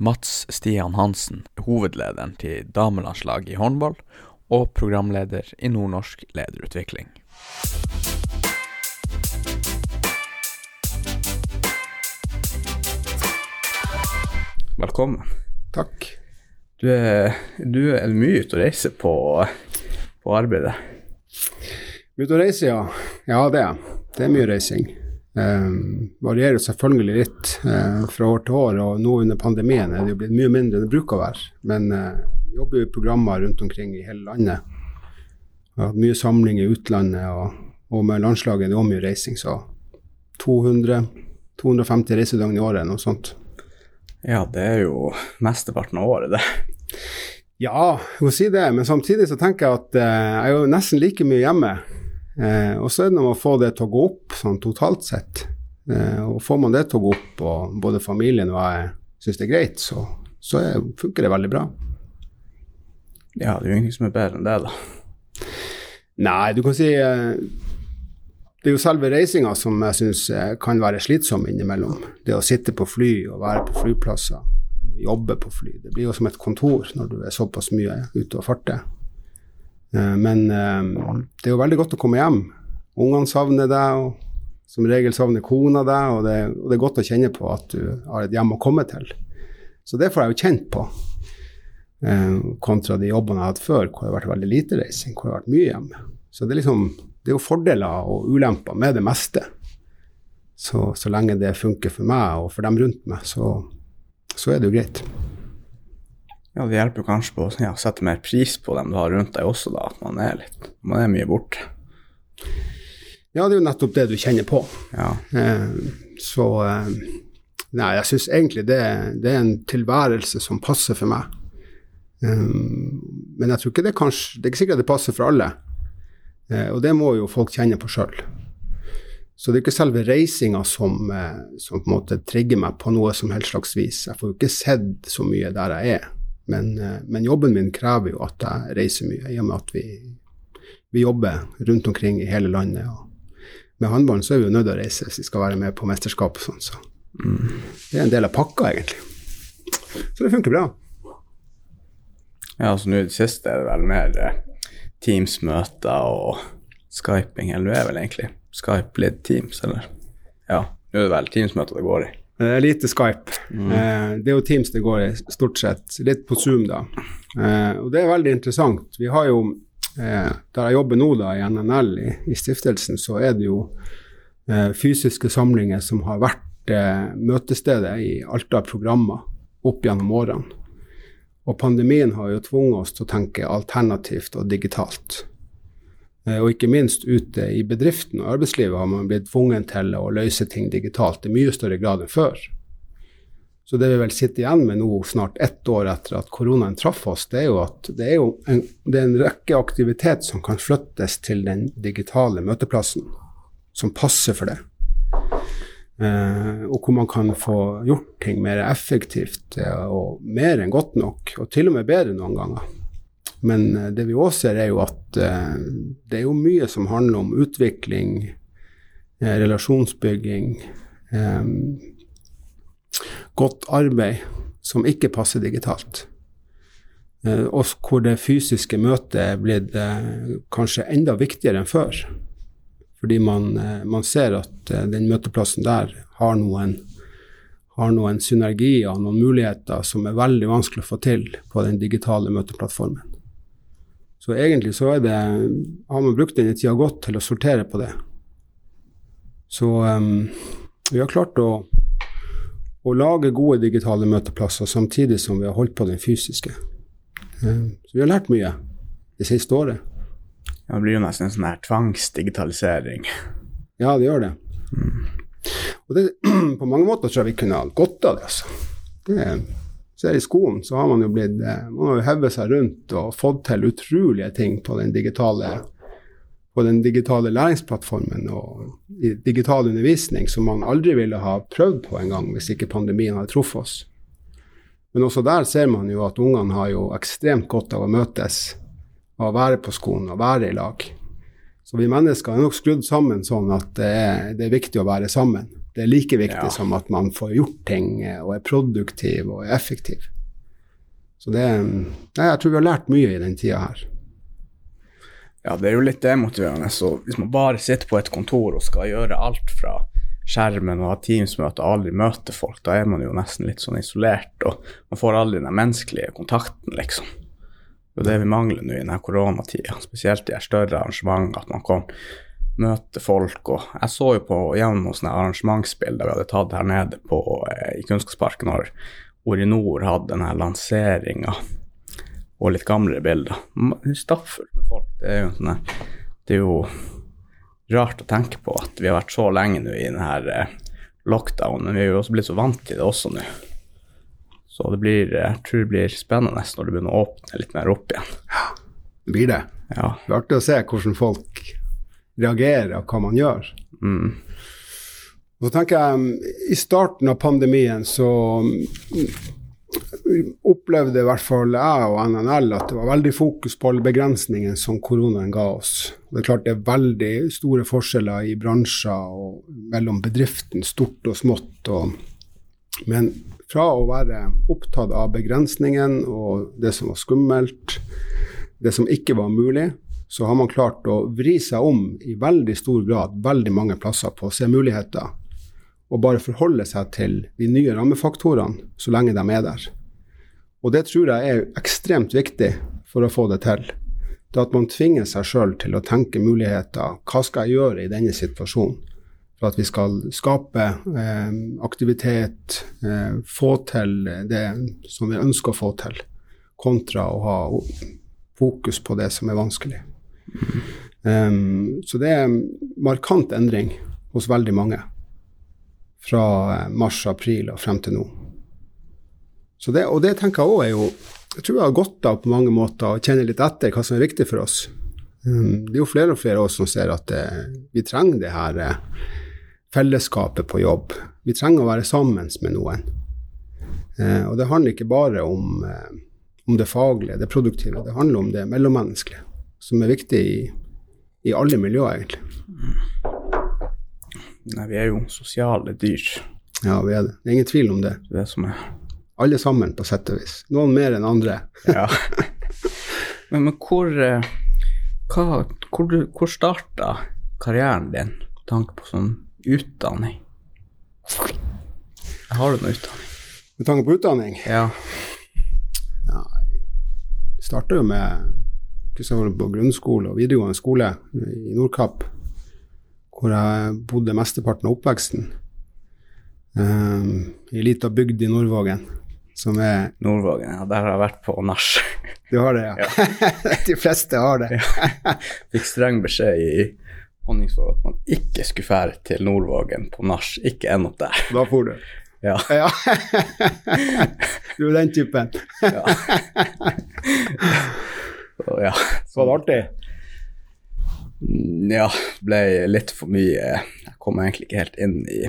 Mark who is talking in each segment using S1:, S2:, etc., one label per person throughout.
S1: Mats Stian Hansen er hovedlederen til damelandslaget i håndball, og programleder i Nordnorsk lederutvikling. Velkommen.
S2: Takk.
S1: Du er, du er mye ute og reiser på, på arbeidet.
S2: Ute og reiser, ja. Ja, det er Det er mye reising. Eh, varierer selvfølgelig litt eh, fra år til år, og nå under pandemien er det jo blitt mye mindre enn det bruker å være. Men eh, jobber jo i programmer rundt omkring i hele landet. Vi har hatt mye samling i utlandet, og, og med landslaget er det mye reising, så 200-250 reisedøgn i året, noe sånt.
S1: Ja, det er jo mesteparten av året, det.
S2: Ja, jeg må si det, men samtidig så tenker jeg at eh, jeg er jo nesten like mye hjemme. Eh, og så er det med å få det til å gå opp sånn totalt sett. Eh, og får man det til å gå opp, og både familien og jeg syns det er greit, så, så er, funker det veldig bra.
S1: Ja, det er jo ingenting som er bedre enn det, da.
S2: Nei, du kan si eh, Det er jo selve reisinga som jeg syns kan være slitsom innimellom. Det å sitte på fly og være på flyplasser, jobbe på fly. Det blir jo som et kontor når du er såpass mye ute og farter. Eh, Men eh, det er jo veldig godt å komme hjem. Ungene savner deg, og som regel savner kona deg, og det, og det er godt å kjenne på at du har et hjem å komme til. Så det får jeg jo kjent på. Eh, kontra de jobbene jeg har hatt før, hvor det har vært veldig lite reising, hvor det har vært mye hjemme. Så det er, liksom, det er jo fordeler og ulemper med det meste. Så, så lenge det funker for meg og for dem rundt meg, så, så er det jo greit.
S1: Ja, det hjelper kanskje på å ja, sette mer pris på dem du har rundt deg også, da, at man er litt Man er mye borte.
S2: Ja, det er jo nettopp det du kjenner på.
S1: Ja.
S2: Eh, så eh, Nei, jeg syns egentlig det, det er en tilværelse som passer for meg. Um, men jeg tror ikke det kanskje Det er ikke sikkert det passer for alle. Eh, og det må jo folk kjenne på sjøl. Så det er ikke selve reisinga som, eh, som på en måte trigger meg på noe som helst slags vis. Jeg får jo ikke sett så mye der jeg er. Men, eh, men jobben min krever jo at jeg reiser mye, i og med at vi, vi jobber rundt omkring i hele landet. Med håndballen så er vi jo nødt til å reise hvis vi skal være med på mesterskap og sånn. Så det er en del av pakka, egentlig. Så det funker bra.
S1: Ja, altså nå i det siste er det vel mer eh, Teams-møter og skyping, eller du er vel egentlig Skype litt Teams, eller? Ja, nå er det vel Teams-møter det går i.
S2: Eh, lite Skype. Eh, det er jo Teams det går i, stort sett. Litt på Zoom, da. Eh, og det er veldig interessant. Vi har jo, eh, der jeg jobber nå da, i NNL, i, i stiftelsen, så er det jo eh, fysiske samlinger som har vært møtestedet i alt av programmer opp gjennom årene. Og pandemien har jo tvunget oss til å tenke alternativt og digitalt. Eh, Og ikke minst ute i bedriften og arbeidslivet har man blitt tvunget til å løse ting digitalt i mye større grad enn før. Så det vi vel sitter igjen med nå, snart ett år etter at koronaen traff oss, det er jo at det er, en, det er en rekke aktivitet som kan flyttes til den digitale møteplassen, som passer for det. Eh, og hvor man kan få gjort ting mer effektivt og mer enn godt nok, og til og med bedre noen ganger. Men eh, det vi òg ser, er jo at eh, det er jo mye som handler om utvikling, eh, relasjonsbygging, godt arbeid, som ikke passer digitalt. Og hvor det fysiske møtet er blitt kanskje enda viktigere enn før. Fordi man, man ser at den møteplassen der har noen, har noen synergier noen muligheter som er veldig vanskelig å få til på den digitale møteplattformen. Så egentlig så er det, har man brukt denne tida godt til å sortere på det. Så um, vi har klart å, å lage gode digitale møteplasser samtidig som vi har holdt på den fysiske. Um, så vi har lært mye det siste året.
S1: Ja, det blir jo nesten en sånn her tvangsdigitalisering.
S2: Ja, det gjør det. Og det, på mange måter tror jeg vi kunne ha godt av det. altså. Det, ser I skolen så har man jo blitt, eh, man har jo hevet seg rundt og fått til utrolige ting på den digitale, på den digitale læringsplattformen og digital undervisning som man aldri ville ha prøvd på engang hvis ikke pandemien hadde truffet oss. Men også der ser man jo at ungene har jo ekstremt godt av å møtes, å være på skolen og være i lag. Så vi mennesker er nok skrudd sammen sånn at det er, det er viktig å være sammen. Det er like viktig
S1: Ja.
S2: som at man får gjort ting eh, og er produktiv og er effektiv. Så det nei, Jeg tror vi har lært mye i den tida her.
S1: Ja, det er jo litt demotiverende. Så hvis man bare sitter på et kontor og skal gjøre alt fra skjermen og ha Teams-møte og aldri møte folk, da er man jo nesten litt sånn isolert, og man får aldri den menneskelige kontakten, liksom. Det er det vi mangler nå i denne koronatida, spesielt i de større arrangementer, at man kan møte folk. Og jeg så jo på gjennom sånne arrangementsbilder vi hadde tatt her nede på, eh, i Kunnskapsparken når Orinor hadde denne lanseringa, og litt gamlere bilder. Er stappfullt med folk. Det er jo sånn Det er jo rart å tenke på at vi har vært så lenge nå i denne eh, lockdownen, men vi er jo også blitt så vant til det også nå. Så det blir, eh, jeg tror det blir spennende når det begynner å åpne litt mer opp igjen.
S2: Det blir det.
S1: Ja.
S2: Det blir artig å se hvordan folk reagerer og hva man gjør.
S1: Mm.
S2: Så tenker jeg, I starten av pandemien så mm, opplevde i hvert fall jeg og NNL at det var veldig fokus på alle begrensningene som koronaen ga oss. Det er klart det er veldig store forskjeller i bransjer og mellom bedriften, stort og smått. Og, men fra å være opptatt av begrensningen og det som var skummelt, det som ikke var mulig, så har man klart å vri seg om i veldig stor grad veldig mange plasser på å se muligheter, og bare forholde seg til de nye rammefaktorene så lenge de er der. Og det tror jeg er ekstremt viktig for å få det til. Det at man tvinger seg sjøl til å tenke muligheter. Hva skal jeg gjøre i denne situasjonen? For at vi skal skape eh, aktivitet, eh, få til det som vi ønsker å få til, kontra å ha fokus på det som er vanskelig. Um, så det er markant endring hos veldig mange fra eh, mars-april og frem til nå. Det, og det tenker jeg òg er jo Jeg tror jeg har godt av på mange måter å kjenne litt etter hva som er viktig for oss. Um, det er jo flere og flere av oss som ser at det, vi trenger det her eh, fellesskapet på jobb. Vi trenger å være sammen med noen. Uh, og det handler ikke bare om, om det faglige, det produktive. Det handler om det mellommenneskelige, som er viktig i, i alle miljøer, egentlig.
S1: Nei, vi er jo sosiale dyr.
S2: Ja, vi er det. Det er ingen tvil om det.
S1: Det som er
S2: Alle sammen, på sett og vis. Noen mer enn andre.
S1: Ja. men, men hvor eh, hva, Hvor, hvor starta karrieren din med tanke på sånn utdanning? Har du noe utdanning?
S2: Med tanke på utdanning
S1: Ja.
S2: Nei, starta jo med ikke på grunnskole og videregående skole i Nordkapp, hvor jeg bodde mesteparten av oppveksten. Um, I ei lita bygd i Nordvågen, som er
S1: Nordvågen, ja. Der har jeg vært på nach.
S2: Du har det, ja? De fleste har det.
S1: Fikk streng beskjed i Honningsvåg at man ikke skulle fære til Nordvågen på nach. Ikke ende opp der.
S2: Da for du.
S1: Ja.
S2: Ja. du er den typen.
S1: ja. Så, ja.
S2: Så var det artig?
S1: Mm, Ja, ble litt for mye Jeg kom egentlig ikke helt inn i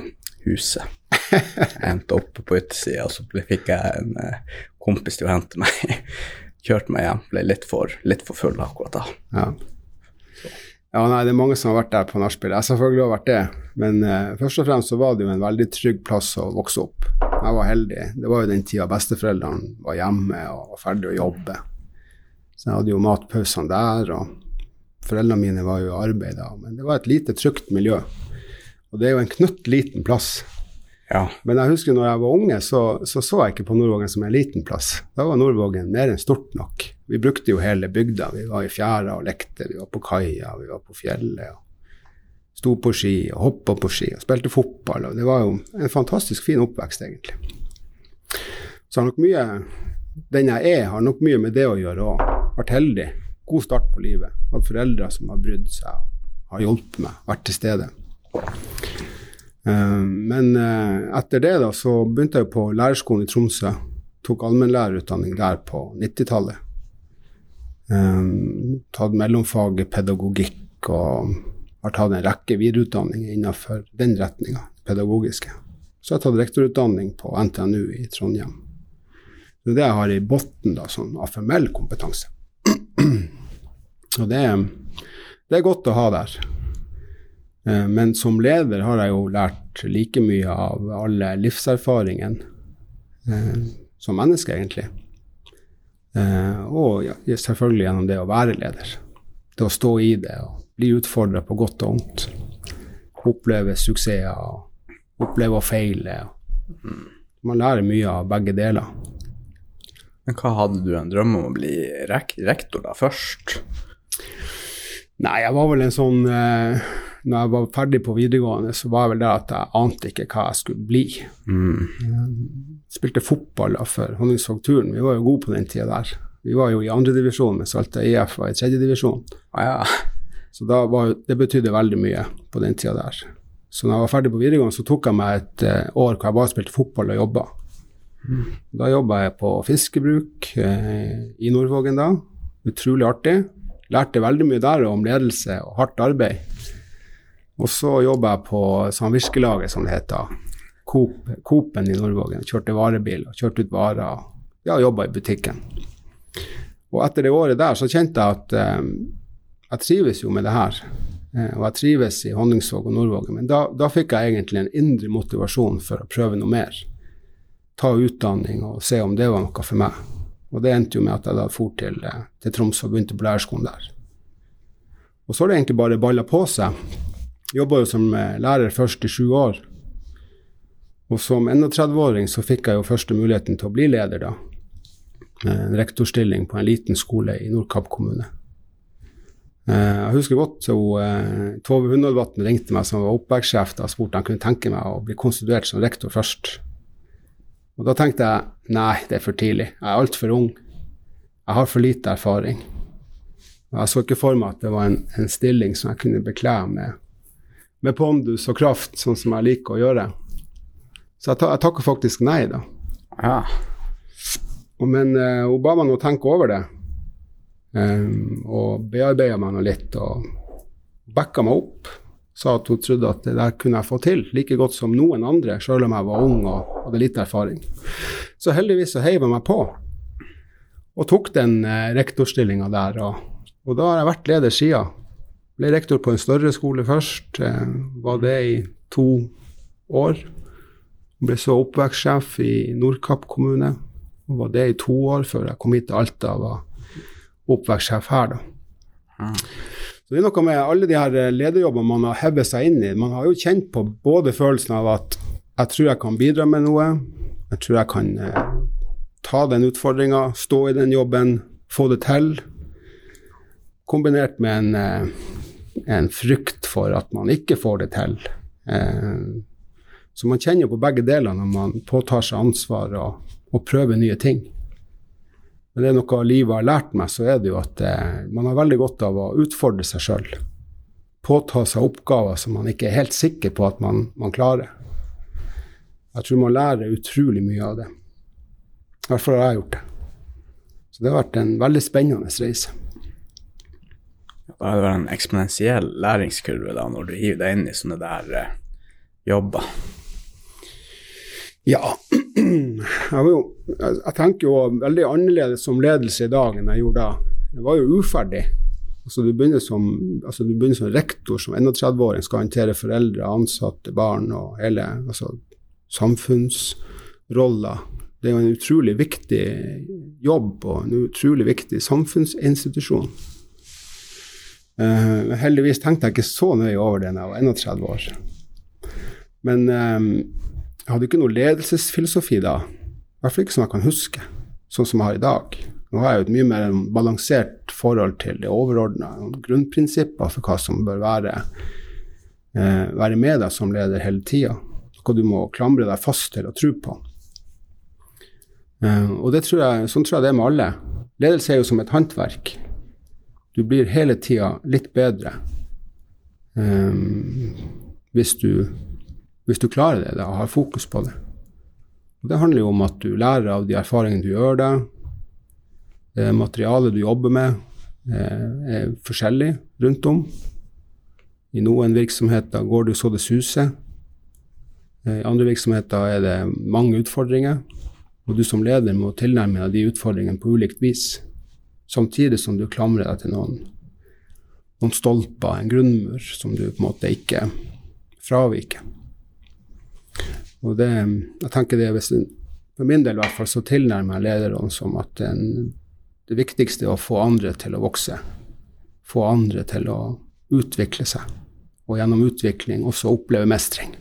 S1: huset. Jeg endte opp på utsida, og så fikk jeg en eh, kompis til å hente meg. Kjørte meg hjem. Ble litt for, litt for full akkurat da.
S2: Ja. ja, nei, det er mange som har vært der på nachspiel. Jeg selvfølgelig har vært det. Men uh, først og fremst så var det jo en veldig trygg plass å vokse opp. Jeg var heldig. Det var jo den tida besteforeldrene var hjemme og var ferdig å jobbe. Så jeg hadde jo matpausene der, og foreldrene mine var jo i arbeid da. Men det var et lite, trygt miljø. Og det er jo en knøttliten plass.
S1: Ja.
S2: Men jeg husker når jeg var unge, så så, så jeg ikke på Nordvågen som en liten plass. Da var Nordvågen mer enn stort nok. Vi brukte jo hele bygda. Vi var i fjæra og lekte, vi var på kaia, vi var på fjellet. og Sto på ski og hoppa på ski og spilte fotball. og Det var jo en fantastisk fin oppvekst, egentlig. Så har nok mye Den jeg er, har nok mye med det å gjøre òg. Vært heldig. God start på livet. Hatt foreldre som har brydd seg, har hjulpet meg, vært til stede. Eh, Men eh, etter det da, så begynte jeg på lærerskolen i Tromsø. Tok allmennlærerutdanning der på 90-tallet. Um, tatt mellomfaget pedagogikk og har tatt en rekke videreutdanninger innenfor den retninga, pedagogiske. Så jeg har tatt rektorutdanning på NTNU i Trondheim. Det er det jeg har i bunnen, sånn av formell kompetanse. Og det, det er godt å ha der. Eh, men som leder har jeg jo lært like mye av alle livserfaringene eh, som menneske, egentlig. Eh, og selvfølgelig gjennom det å være leder. Det å stå i det og bli utfordra på godt og vondt. Oppleve suksesser og oppleve å feile. Man lærer mye av begge deler.
S1: Men hva hadde du en drøm om å bli rek rektor da først?
S2: Nei, jeg var vel en sånn eh, Når jeg var ferdig på videregående, så var jeg vel det at jeg ante ikke hva jeg skulle bli.
S1: Mm.
S2: Spilte fotball da for Honningsvåg Turn. Vi var jo gode på den tida der. Vi var jo i andredivisjon, mens Alta IF var i tredjedivisjon.
S1: Ah, ja.
S2: Så var, det betydde veldig mye på den tida der. Så når jeg var ferdig på videregående, så tok jeg meg et eh, år hvor jeg bare spilte fotball og jobba. Da jobba jeg på fiskebruk eh, i Nordvågen da. Utrolig artig. Lærte veldig mye der om ledelse og hardt arbeid. Og så jobba jeg på samvirkelaget, som det heter. Coop, Coopen i Nordvågen. Kjørte varebil og kjørte ut varer. Ja, jobba i butikken. Og etter det året der så kjente jeg at eh, jeg trives jo med det her. Eh, og jeg trives i Honningsvåg og Nordvågen. Men da, da fikk jeg egentlig en indre motivasjon for å prøve noe mer. Ta utdanning og se om det var noe for meg. Og det endte jo med at jeg da for til, eh, til Troms og begynte på lærerskolen der. Og så har det egentlig bare balla på seg. Jobba jo som eh, lærer først i sju år. Og som 31-åring så fikk jeg jo første muligheten til å bli leder, da. En rektorstilling på en liten skole i Nordkapp kommune. Eh, Jeg husker godt så eh, Tove Hundalvatn ringte meg som var oppvekstsjef og spurte om han kunne tenke meg å bli konstituert som rektor først. Og da tenkte jeg nei, det er for tidlig. Jeg er altfor ung. Jeg har for lite erfaring. Og jeg så ikke for meg at det var en, en stilling som jeg kunne bekle med, med pondus og kraft, sånn som jeg liker å gjøre. Så jeg, ta, jeg takker faktisk nei, da.
S1: Ja.
S2: Og, men uh, hun ba meg nå tenke over det, um, og bearbeida meg nå litt, og backa meg opp. Sa at hun trodde at det der kunne jeg få til, like godt som noen andre, sjøl om jeg var ung og hadde litt erfaring. Så heldigvis så heiv jeg meg på, og tok den eh, rektorstillinga der. Og, og da har jeg vært leder siden. Ble rektor på en større skole først, eh, var det i to år. Ble så oppvekstsjef i Nordkapp kommune, og var det i to år før jeg kom hit til Alta og var oppvekstsjef her, da. Så det er noe med alle de her eh, lederjobbene man har hevet seg inn i. Man har jo kjent på både følelsen av at jeg tror jeg kan bidra med noe, jeg tror jeg kan eh, ta den utfordringa, stå i den jobben, få det til, kombinert med en, eh, en frykt for at man ikke får det til. Så man kjenner på begge deler når man påtar seg ansvar og, og prøver nye ting. Men det er noe livet har lært meg, så er det jo at eh, man har veldig godt av å utfordre seg sjøl. Påta seg oppgaver som man ikke er helt sikker på at man, man klarer. Jeg tror man lærer utrolig mye av det. I hvert fall har jeg gjort det. Så det har vært en veldig spennende reise.
S1: Da er det en eksponentiell læringskurve da, når du hiver deg inn i sånne der eh, jobber.
S2: Ja. Jeg, jo, jeg, tenker jo veldig annerledes som ledelse i dag enn jeg gjorde da. Jeg var jo uferdig. Altså, du, begynner som, altså, du begynner som rektor som 31-åring, skal håndtere foreldre, ansatte, barn og hele altså, samfunnsroller. Det er jo en utrolig viktig jobb og en utrolig viktig samfunnsinstitusjon. Uh, heldigvis tenkte jeg ikke så nøye over det da jeg var 31 år. Men eh, jeg hadde ikke noe ledelsesfilosofi da, i hvert fall ikke som jeg kan huske, sånn som jeg har i dag. Nå har jeg jo et mye mer balansert forhold til det overordna, grunnprinsipper for hva som bør være, eh, være med deg som leder hele tida. Hva du må klamre deg fast til og tro på. Eh, og tror jeg, sånn tror jeg det er med alle. Ledelse er jo som et håndverk. Du blir hele tida litt bedre eh, hvis du hvis du klarer det da, og har fokus på det. Og det handler jo om at du lærer av de erfaringene du gjør deg. Det materialet du jobber med, eh, er forskjellig rundt om. I noen virksomheter går det så det suser. Eh, I andre virksomheter er det mange utfordringer. Og du som leder må tilnærme deg de utfordringene på ulikt vis. Samtidig som du klamrer deg til noen noen stolper, en grunnmur, som du på en måte ikke fraviker. Og det, jeg tenker det hvis For min del i hvert fall så tilnærmer jeg lederne som at den, det viktigste er å få andre til å vokse. Få andre til å utvikle seg, og gjennom utvikling også oppleve mestring.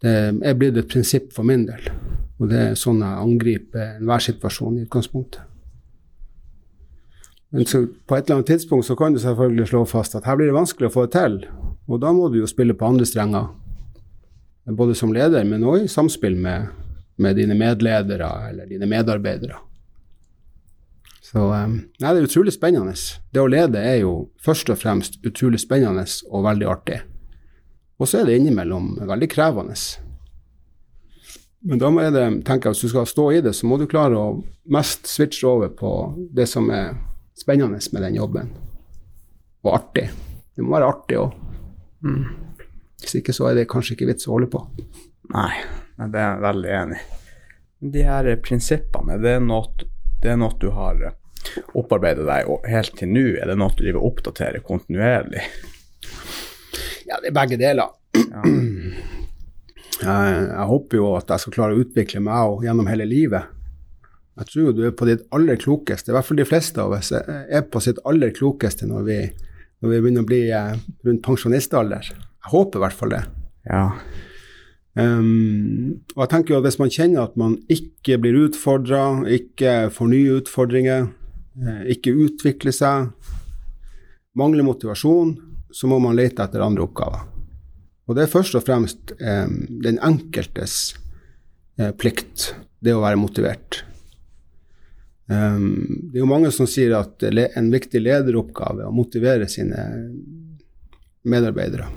S2: Det er blitt et prinsipp for min del, og det er sånn jeg angriper enhver situasjon i utgangspunktet. Men så, på et eller annet tidspunkt så kan du selvfølgelig slå fast at her blir det vanskelig å få det til, og da må du jo spille på andre strenger både som leder, men òg i samspill med, med, dine medledere eller dine medarbeidere. Så um, nei, det er utrolig spennende. Det å lede er jo først og fremst utrolig spennende og veldig artig. Og så er det innimellom veldig krevende. Men da må det, tenker jeg, hvis du skal stå i det, så må du klare å mest switche over på det som er spennende med den jobben. Og artig. Det må være artig òg. Mm. Hvis ikke så er det kanskje ikke vits å holde på.
S1: Nei, det er jeg veldig enig i. De her prinsippene, det er noe, det er noe du har opparbeidet deg og helt til nå? Er det noe du driver oppdaterer kontinuerlig?
S2: Ja, det er begge deler. Ja. Jeg, jeg, håper jo at jeg skal klare å utvikle meg gjennom hele livet. Jeg tror du er på ditt aller klokeste, i hvert fall de fleste av oss er på sitt aller klokeste når vi, når vi begynner å bli eh, rundt pensjonistalder. Jeg håper i hvert fall det.
S1: Ja.
S2: Um, og jeg tenker jo at Hvis man kjenner at man ikke blir utfordra, ikke får nye utfordringer, eh, ikke utvikler seg, mangler motivasjon, så må man lete etter andre oppgaver. Og det er først og fremst um, den enkeltes uh, plikt, det å være motivert. Um, det er jo mange som sier at en viktig lederoppgave er å motivere sine medarbeidere.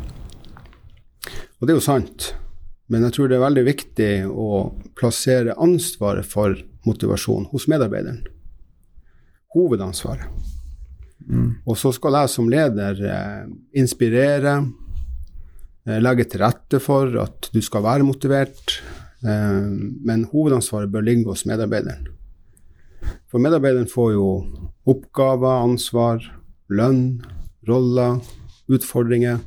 S2: Og det er jo sant, men jeg tror det er veldig viktig å plassere ansvaret for motivasjon hos medarbeideren. Hovedansvaret. Mm. Og så skal jeg som leder eh, inspirere, eh, legge til rette for at du skal være motivert, eh, men hovedansvaret bør ligge hos medarbeideren. For medarbeideren får jo oppgaver, ansvar, lønn, roller, utfordringer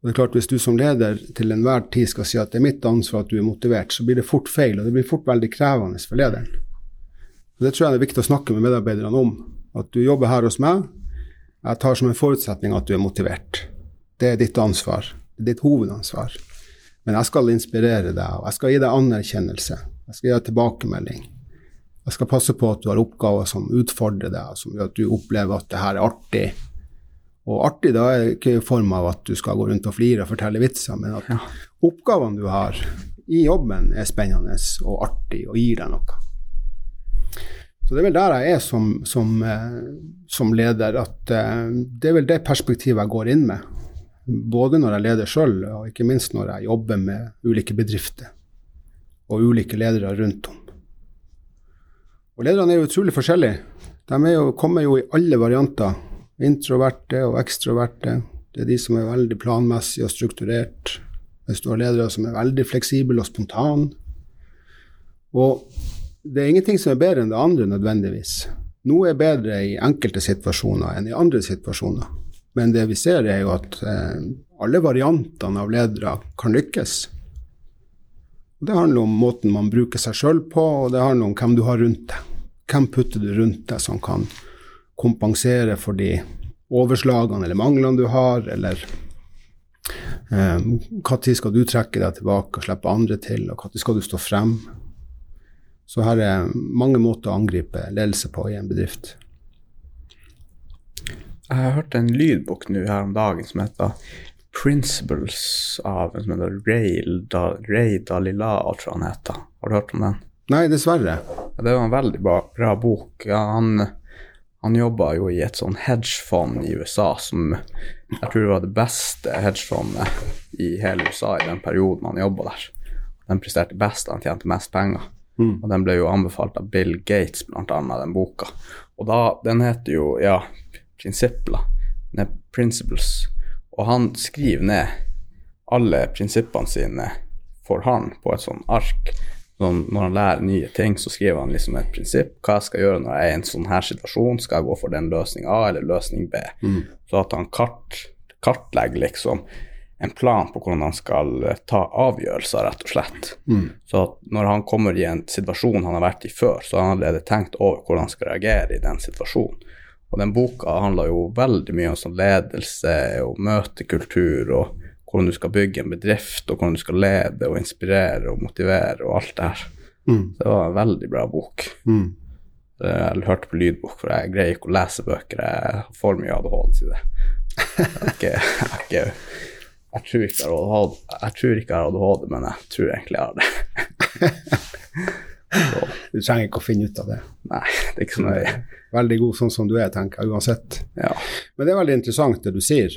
S2: og det er klart Hvis du som leder til enhver tid skal si at det er mitt ansvar at du er motivert, så blir det fort feil, og det blir fort veldig krevende for lederen. Og Det tror jeg det er viktig å snakke med medarbeiderne om. At du jobber her hos meg. Jeg tar som en forutsetning at du er motivert. Det er ditt ansvar. Det er ditt hovedansvar. Men jeg skal inspirere deg, og jeg skal gi deg anerkjennelse. Jeg skal gi deg tilbakemelding. Jeg skal passe på at du har oppgaver som utfordrer deg, som gjør at du opplever at det her er artig, og artig da er ikke i form av at du skal gå rundt og flire og fortelle vitser, men at ja. oppgavene du har i jobben, er spennende og artig og gir deg noe. Så det er vel der jeg er som, som, eh, som leder, at eh, det er vel det perspektivet jeg går inn med. Både når jeg leder sjøl, og ikke minst når jeg jobber med ulike bedrifter og ulike ledere rundt om. Og lederne er jo utrolig forskjellige. De jo, kommer jo i alle varianter Introverte og ekstroverte. Det er de som er veldig planmessige og strukturert. Hvis du har ledere som er veldig fleksible og spontane. Og det er ingenting som er bedre enn det andre nødvendigvis. Noe er bedre i enkelte situasjoner enn i andre situasjoner. Men det vi ser, er jo at eh, alle variantene av ledere kan lykkes. Det handler om måten man bruker seg sjøl på, og det handler om hvem du har rundt deg. Hvem putter du rundt deg som kan kompensere for de overslagene eller manglene du har, eller når eh, skal du trekke deg tilbake og slippe andre til, og når skal du stå frem? Så her er mange måter å angripe ledelse på i en bedrift.
S1: Jeg har hørt en lydbok nå her om dagen som heter 'Principles' av en som heter Ray, da, Ray Dalila, tror han heter. Har du hørt om den?
S2: Nei, dessverre.
S1: Ja, det var en veldig bra, bra bok. Ja, han han jobba jo i et sånn hedgefond i USA som jeg tror var det beste hedgefondet i hele USA i den perioden han jobba der. Den presterte best, han tjente mest penger. Mm. Og den ble jo anbefalt av Bill Gates, blant annet, den boka. Og da, den heter jo, ja, prinsipler. Er Principles. Og han skriver ned alle prinsippene sine for han på et sånn ark. Sånn, når han lærer nye ting, så skriver han liksom et prinsipp. Hva jeg skal gjøre når jeg er i en sånn her situasjon. Skal jeg gå for den løsning A eller løsning B?
S2: Mm.
S1: Så at han kart, kartlegger liksom en plan på hvordan han skal eh, ta avgjørelser, rett og slett.
S2: Mm.
S1: Så at når han kommer i en situasjon han har vært i før, så har han allerede tenkt over hvordan han skal reagere i den situasjonen. Og den boka handler jo veldig mye om sånn ledelse og møtekultur og hvordan du skal bygge en bedrift, og hvordan du skal lede og inspirere og motivere og alt det her.
S2: Mm.
S1: Det var en veldig bra bok.
S2: Mm.
S1: Jeg hørte på lydbok, for jeg greier ikke å lese bøker. Jeg har for mye ADHD til det. Jeg, jeg tror ikke jeg har ADHD, men jeg tror egentlig jeg har det. Så,
S2: Du trenger ikke å finne ut av det.
S1: nei, det er ikke så nøye.
S2: Veldig god sånn som du er, tenker jeg, uansett.
S1: Ja.
S2: Men det er veldig interessant det du sier.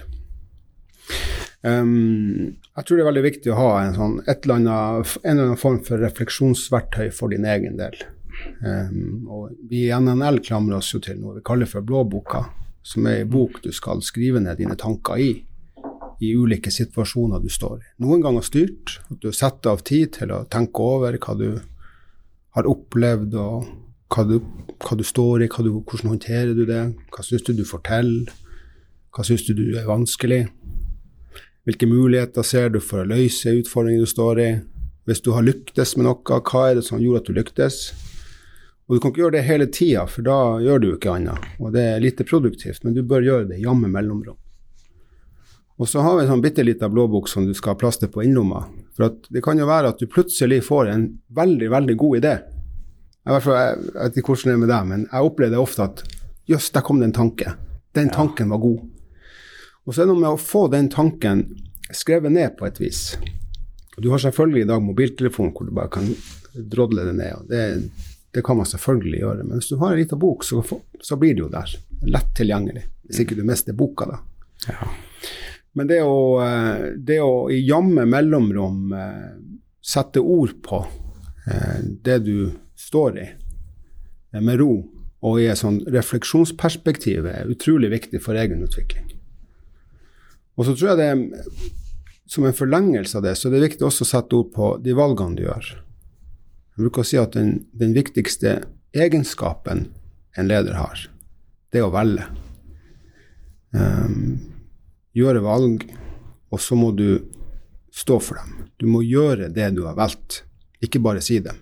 S2: Um, jeg tror det er veldig viktig å ha en, sånn, eller annet, en eller annen form for refleksjonsverktøy for din egen del. Um, og vi i NNL klamrer oss jo til noe vi kaller for blåboka, som er en bok du skal skrive ned dine tanker i, i ulike situasjoner du står i. Noen ganger styrt, at du setter av tid til å tenke over hva du har opplevd, og hva du, hva du står i, du, hvordan håndterer du det, hva syns du du forteller, hva syns du du er vanskelig. Hvilke muligheter ser du for å løse utfordringer du står i? Hvis du har lyktes med noe, hva er det som gjorde at du lyktes? Og Du kan ikke gjøre det hele tida, for da gjør du ikke annet. Og det er lite produktivt, men du bør gjøre det jammen mellomrom. Og så har vi en sånn bitte lita blåbok som du skal ha plass til på innlomma. For det kan jo være at du plutselig får en veldig, veldig god idé. Jeg vet ikke hvordan det er med deg, men jeg opplever ofte at jøss, der kom det en tanke. Den tanken var god. Og så er det noe med å få den tanken skrevet ned på et vis. Du har selvfølgelig i dag mobiltelefon hvor du bare kan drodle det ned. det, det kan man selvfølgelig gjøre. Men hvis du har en liten bok, så, så blir det jo der. Lett tilgjengelig. Hvis ikke du mister boka, da.
S1: Ja.
S2: Men det å, eh, det å i jamme mellomrom eh, sette ord på eh, det du står i, med ro og i et sånn refleksjonsperspektiv, er utrolig viktig for egen utvikling. Og så tror jeg det som en forlengelse av det, så det er viktig også å sette ord på de valgene du gjør. Jeg bruker å si at den, den viktigste egenskapen en leder har, det er å velge. Um, gjøre valg, og så må du stå for dem. Du må gjøre det du har valgt, ikke bare si det.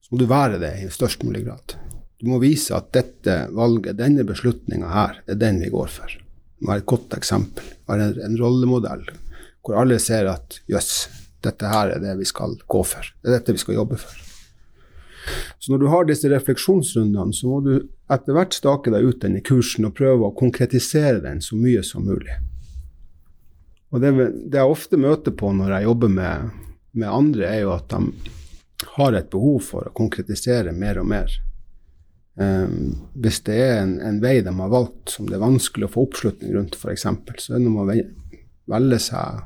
S2: Så må du være det i størst mulig grad. Du må vise at dette valget, denne beslutninga her, er den vi går for. Være et godt eksempel. Være en, en rollemodell hvor alle ser at jøss, dette her er det vi skal gå for. Det er dette vi skal jobbe for. Så når du har disse refleksjonsrundene, så må du etter hvert stake deg ut den i kursen og prøve å konkretisere den så mye som mulig. Og det, det jeg ofte møter på når jeg jobber med, med andre, er jo at de har et behov for å konkretisere mer og mer. Um, hvis det er en, en vei de har valgt som det er vanskelig å få oppslutning rundt, f.eks., så er det noe med å velge seg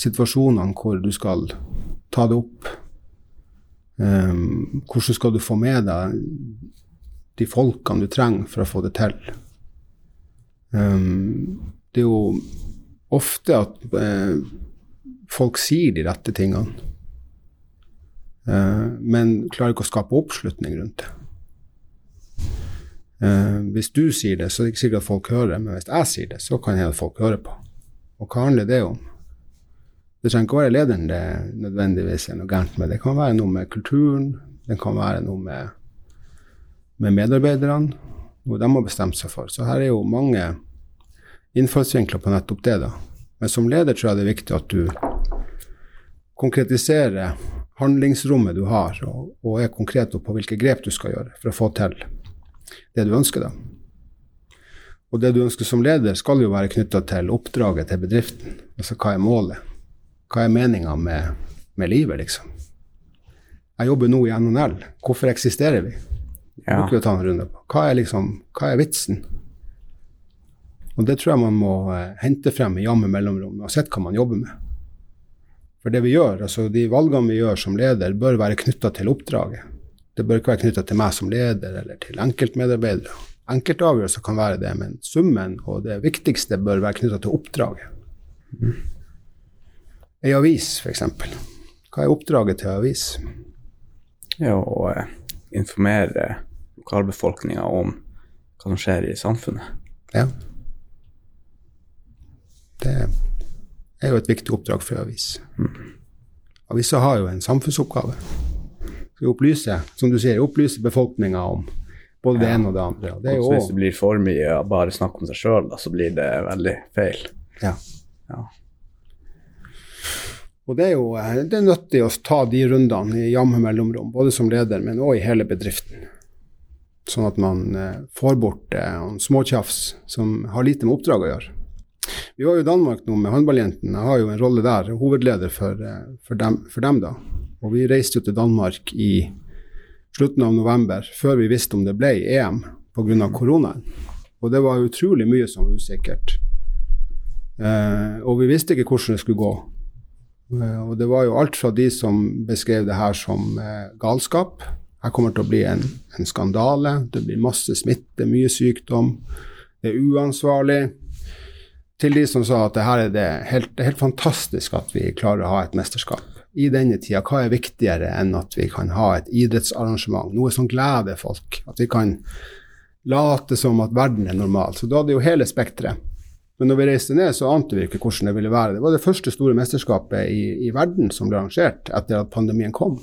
S2: situasjonene hvor du skal ta det opp. Um, hvordan skal du få med deg de folkene du trenger for å få det til? Um, det er jo ofte at uh, folk sier de rette tingene, uh, men klarer ikke å skape oppslutning rundt det. Eh, hvis du sier det, så er det ikke sikkert at folk hører, men hvis jeg sier det, så kan jeg at folk hører på. Og hva handler det om? Det trenger ikke å være lederen det nødvendigvis er noe gærent med. Det kan være noe med kulturen, det kan være noe med, med medarbeiderne, noe de har bestemt seg for. Så her er jo mange innfallsvinkler på nettopp det. da. Men som leder tror jeg det er viktig at du konkretiserer handlingsrommet du har, og, og er konkret på hvilke grep du skal gjøre for å få til det du ønsker. da. Og det du ønsker som leder, skal jo være knytta til oppdraget til bedriften. Altså hva er målet? Hva er meninga med, med livet, liksom? Jeg jobber nå i NNL. Hvorfor eksisterer vi?
S1: Ja.
S2: bruker vi å ta en runde på. Hva er, liksom, hva er vitsen? Og det tror jeg man må eh, hente frem i jamme mellomrom, uansett hva man jobber med. For det vi gjør, altså de valgene vi gjør som leder, bør være knytta til oppdraget. Det bør ikke være knytta til meg som leder eller til enkeltmedarbeidere. Enkelte avgjørelser kan være det, men summen og det viktigste bør være knytta til oppdraget. Ei avis, f.eks. Hva er oppdraget til ei avis?
S1: Ja, å eh, informere lokalbefolkninga om hva som skjer i samfunnet.
S2: Ja. Det er jo et viktig oppdrag for ei avis. Avisa har jo en samfunnsoppgave. Opplyse, som du sier, opplyse befolkninga om både det ene og det andre. Og det jo
S1: hvis det blir for mye å bare snakke om seg sjøl, så blir det veldig feil.
S2: Ja.
S1: Ja.
S2: Og det er jo eh, det er nyttig å ta de rundene i jamme mellomrom, både som leder, men òg i hele bedriften. Sånn at man eh, får bort eh, småtjafs som har lite med oppdrag å gjøre. Vi var jo i Danmark nå med håndballjentene. Jeg har jo en rolle der, hovedleder for, eh, for, dem, for dem, da. Og vi reiste jo til Danmark i slutten av november, før vi visste om det ble EM pga. koronaen. Og det var utrolig mye som var usikkert. Eh, og vi visste ikke hvordan det skulle gå. Eh, og det var jo alt fra de som beskrev det her som eh, galskap. Her kommer til å bli en, en skandale. Det blir masse smitte, mye sykdom. Det er uansvarlig. Til de som sa at det her er det helt, helt fantastisk at vi klarer å ha et mesterskap. I denne tida, hva er viktigere enn at vi kan ha et idrettsarrangement? Noe som gleder folk. At vi kan late som at verden er normal. Så da hadde jo hele spekteret. Men når vi reiste ned, så ante vi ikke hvordan det ville være. Det var det første store mesterskapet i, i verden som ble arrangert etter at pandemien kom.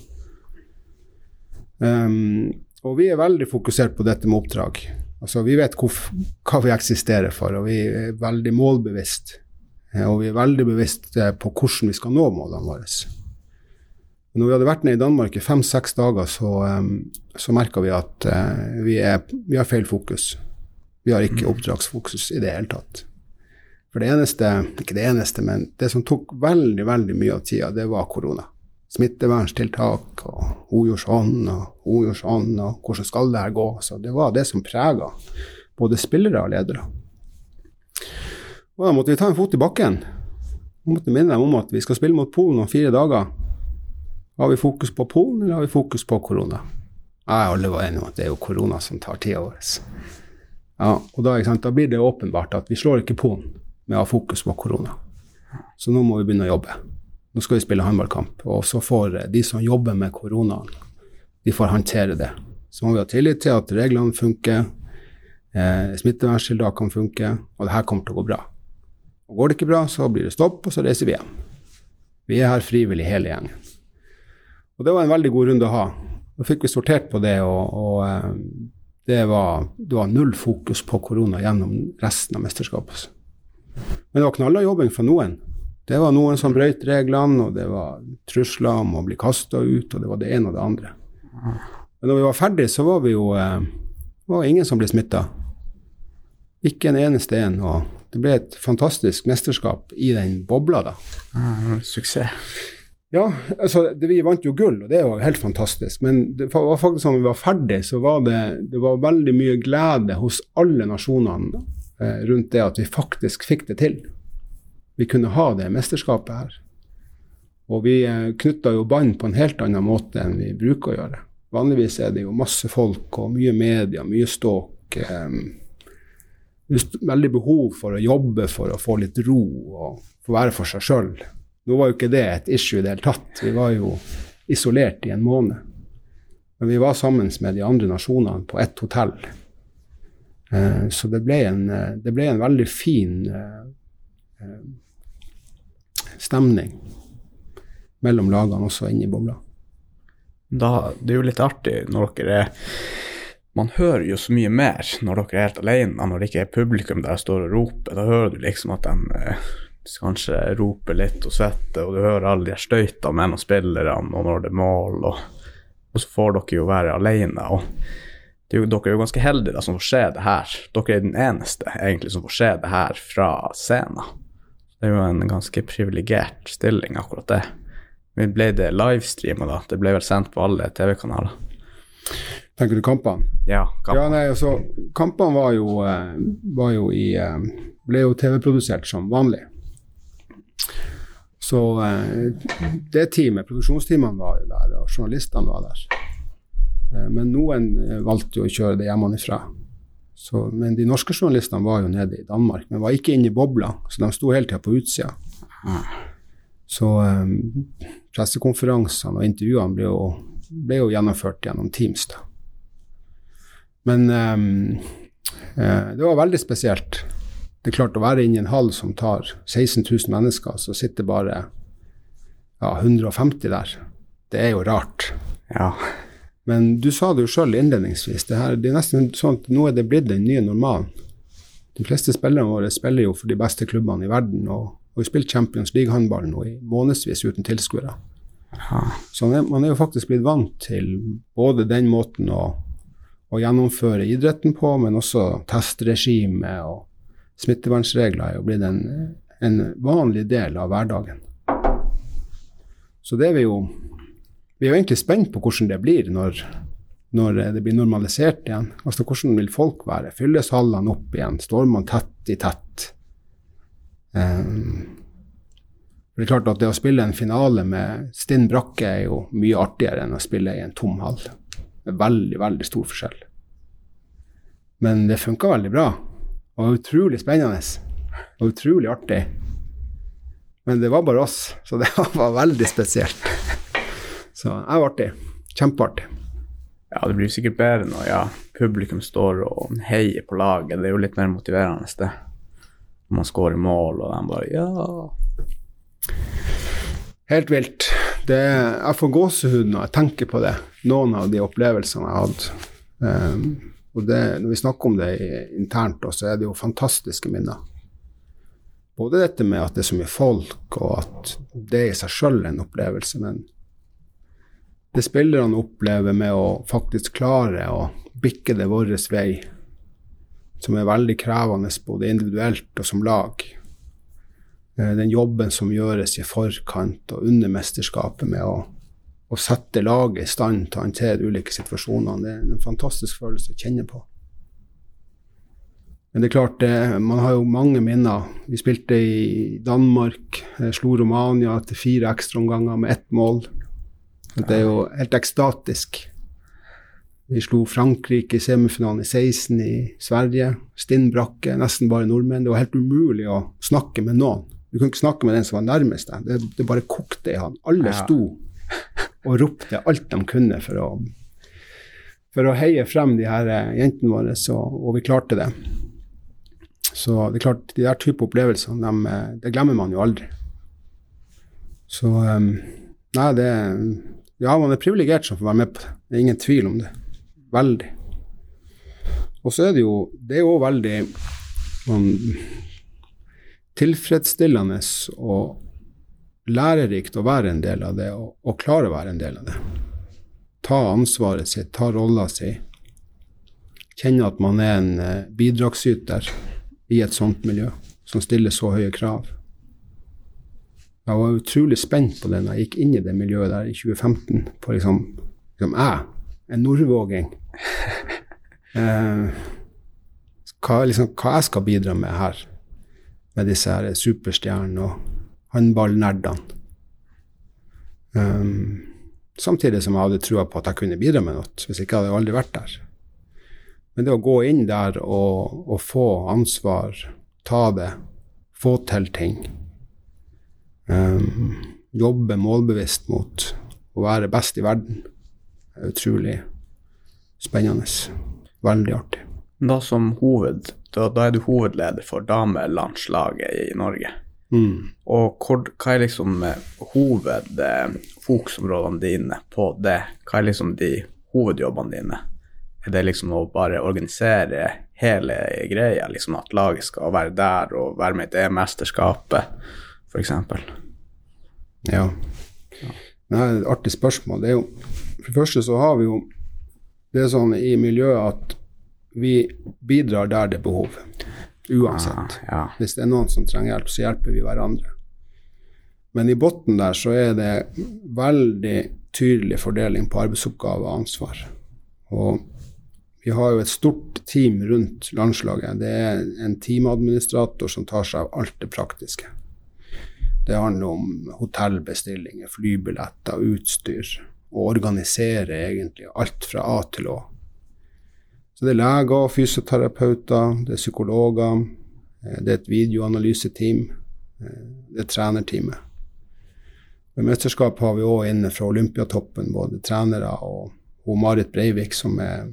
S2: Um, og vi er veldig fokusert på dette med oppdrag. Altså, vi vet hvor, hva vi eksisterer for, og vi er veldig målbevisst. Eh, Og vi er veldig bevisst på hvordan vi skal nå målene våre. Når vi hadde vært nede i Danmark i fem-seks dager, så, så merka vi at eh, vi, er, vi har feil fokus. Vi har ikke oppdragsfokus i det hele tatt. For det eneste, ikke det eneste, men det som tok veldig, veldig mye av tida, det var korona. Smitteverntiltak, og hun gjorde sånn, og hun gjorde sånn, og hvordan skal det her gå? Så det var det som prega både spillere og ledere. Og da måtte vi ta en fot i bakken. Vi måtte minne dem om at vi skal spille mot Polen om fire dager. Har vi fokus på Polen, eller har vi fokus på korona? Nei, alle var enige om at det er jo korona som tar tida vår. Ja, og da, da blir det åpenbart at vi slår ikke Polen med å ha fokus på korona. Så nå må vi begynne å jobbe. Nå skal vi spille håndballkamp, og så får eh, de som jobber med koronaen, de får håndtere det. Så må vi ha tillit til at reglene funker, eh, smitteverntiltakene funker, og det her kommer til å gå bra. Og går det ikke bra, så blir det stopp, og så reiser vi hjem. Vi er her frivillig hele gjengen. Og det var en veldig god runde å ha. Da fikk vi sortert på det, og, og eh, det, var, det var null fokus på korona gjennom resten av mesterskapet. Men det var knallhard jobbing fra noen. Det var noen som brøyt reglene, og det var trusler om å bli kasta ut, og det var det ene og det andre. Men når vi var ferdig, så var vi jo Det var ingen som ble smitta. Ikke en eneste en. Og det ble et fantastisk mesterskap i den bobla, da.
S1: Ah, suksess.
S2: Ja, altså det, vi vant jo gull, og det var helt fantastisk. Men det var faktisk sånn når vi var ferdig, så var det, det var veldig mye glede hos alle nasjonene eh, rundt det at vi faktisk fikk det til. Vi kunne ha det mesterskapet her. Og vi eh, knytta jo bånd på en helt annen måte enn vi bruker å gjøre. Vanligvis er det jo masse folk og mye media, mye ståk. Eh, veldig behov for å jobbe for å få litt ro og få være for seg sjøl. Nå var jo ikke det et issue i det hele tatt. Vi var jo isolert i en måned. Men vi var sammen med de andre nasjonene på ett hotell. Eh, så det ble, en, eh, det ble en veldig fin eh, stemning mellom lagene også inne i bobla.
S1: Da, det er jo litt artig når dere er Man hører jo så mye mer når dere er helt alene, når det ikke er publikum der står og roper. Da hører du liksom at de kanskje roper litt og svetter, og du hører alle de støytene mellom spillerne og når det er mål, og, og så får dere jo være alene. og det er jo, dere er jo ganske heldige da, som får se det her. Dere er den eneste egentlig som får se det her fra scenen. Det er jo en ganske privilegert stilling, akkurat det. Men ble det livestreama, da? Det ble vel sendt på alle TV-kanaler?
S2: Tenker du kampene?
S1: Ja.
S2: Ja, nei, altså, kampene var jo, eh, var jo i eh, Ble jo TV-produsert som vanlig. Så eh, det teamet, produksjonsteamene var der, og journalistene var der. Eh, Men noen eh, valgte jo å kjøre det hjemmefra. Men de norske journalistene var jo nede i Danmark, men var ikke inne i bobla, så de sto hele tida på utsida. Så um, pressekonferansene og intervjuene ble jo ble jo gjennomført gjennom Teams. da. Men um, det var veldig spesielt. Det er klart å være inne i en hall som tar 16 000 mennesker, så sitter bare ja, 150 der. Det er jo rart.
S1: Ja.
S2: Men du sa det jo sjøl innledningsvis, det, her, det er nesten sånn at nå er det blitt den nye normalen. De fleste spillerne våre spiller jo for de beste klubbene i verden, og, og vi spilt Champions League-håndball nå i månedsvis uten tilskuere. Så man er jo faktisk blitt vant til både den måten å, å gjennomføre idretten på, men også testregime og smittevernregler er jo blitt en, en vanlig del av hverdagen. Så det er vi jo Vi er jo egentlig spent på hvordan det blir når, når det blir normalisert igjen. Altså hvordan vil folk være? Fylles hallene opp igjen? Står man tett i tett? Um, det er klart at det å spille en finale med stinn brakke er jo mye artigere enn å spille i en tom hall. Det er veldig, veldig stor forskjell. Men det funka veldig bra. Det var utrolig spennende og utrolig artig. Men det var bare oss, så det var veldig spesielt. Så det var artig. Kjempeartig.
S1: Ja, det blir sikkert bedre når ja, publikum står og heier på laget. Det er jo litt mer motiverende, det. Man skårer mål, og de bare ja.
S2: Helt vilt. Det, jeg får gåsehud når jeg tenker på det. Noen av de opplevelsene jeg har hatt. Um, og det, når vi snakker om det internt, så er det jo fantastiske minner. Både dette med at det er så mye folk, og at det i seg sjøl er en opplevelse, men det spillerne opplever med å faktisk klare å bikke det vår vei, som er veldig krevende både individuelt og som lag. Eh, den jobben som gjøres i forkant og under mesterskapet med å å sette laget i stand til å håndtere ulike situasjoner. Det er en fantastisk følelse å kjenne på. Men det er klart, man har jo mange minner. Vi spilte i Danmark, slo Romania etter fire ekstraomganger med ett mål. Det er jo helt ekstatisk. Vi slo Frankrike i semifinalen i 16 i Sverige. Stinn brakke, nesten bare nordmenn. Det var helt umulig å snakke med noen. Du kunne ikke snakke med den som var nærmest deg. Det, det bare kokte i han. Alle sto og ropte alt de kunne for å, for å heie frem de her eh, jentene våre, så, og vi klarte det. Så det er klart, de der type opplevelser, de, eh, det glemmer man jo aldri. Så um, Nei, det Ja, man er privilegert som får være med på det. Det er ingen tvil om det. Veldig. Og så er det jo Det er jo veldig man, tilfredsstillende og lærerikt å være en del av det, og, og klare å være en del av det. Ta ansvaret sitt, ta rolla si. Kjenne at man er en eh, bidragsyter i et sånt miljø som stiller så høye krav. Jeg var utrolig spent på det når jeg gikk inn i det miljøet der i 2015, på liksom, liksom jeg, en nordvåging eh, hva, liksom, hva jeg skal bidra med her, med disse her superstjernene og håndballnerdene. Um, samtidig som jeg hadde trua på at jeg kunne bidra med noe, hvis ikke hadde jeg aldri vært der. Men det å gå inn der og, og få ansvar, ta det, få til ting, um, jobbe målbevisst mot å være best i verden, er utrolig spennende. Veldig artig.
S1: Da som hoved, da, da er du hovedleder for damelandslaget i Norge. Mm. Og hvor, hva er liksom eh, hovedfokusområdene dine på det? Hva er liksom de hovedjobbene dine? Er det liksom å bare organisere hele greia, liksom at laget skal være der og være med i det mesterskapet, f.eks.?
S2: Ja. Det er et artig spørsmål. Det er jo, for det første så har vi jo det er sånn i miljøet at vi bidrar der det er behov uansett. Ah, ja. Hvis det er noen som trenger hjelp, så hjelper vi hverandre. Men i bunnen der så er det veldig tydelig fordeling på arbeidsoppgaver og ansvar. Og vi har jo et stort team rundt landslaget. Det er en teamadministrator som tar seg av alt det praktiske. Det handler om hotellbestillinger, flybilletter, utstyr. Og organisere egentlig alt fra A til Å. Så det er leger, fysioterapeuter, det er psykologer, eh, det er et videoanalyseteam, eh, det er trenerteamet. Ved mesterskap har vi òg inne fra Olympiatoppen både trenere og, hun Marit Breivik, som er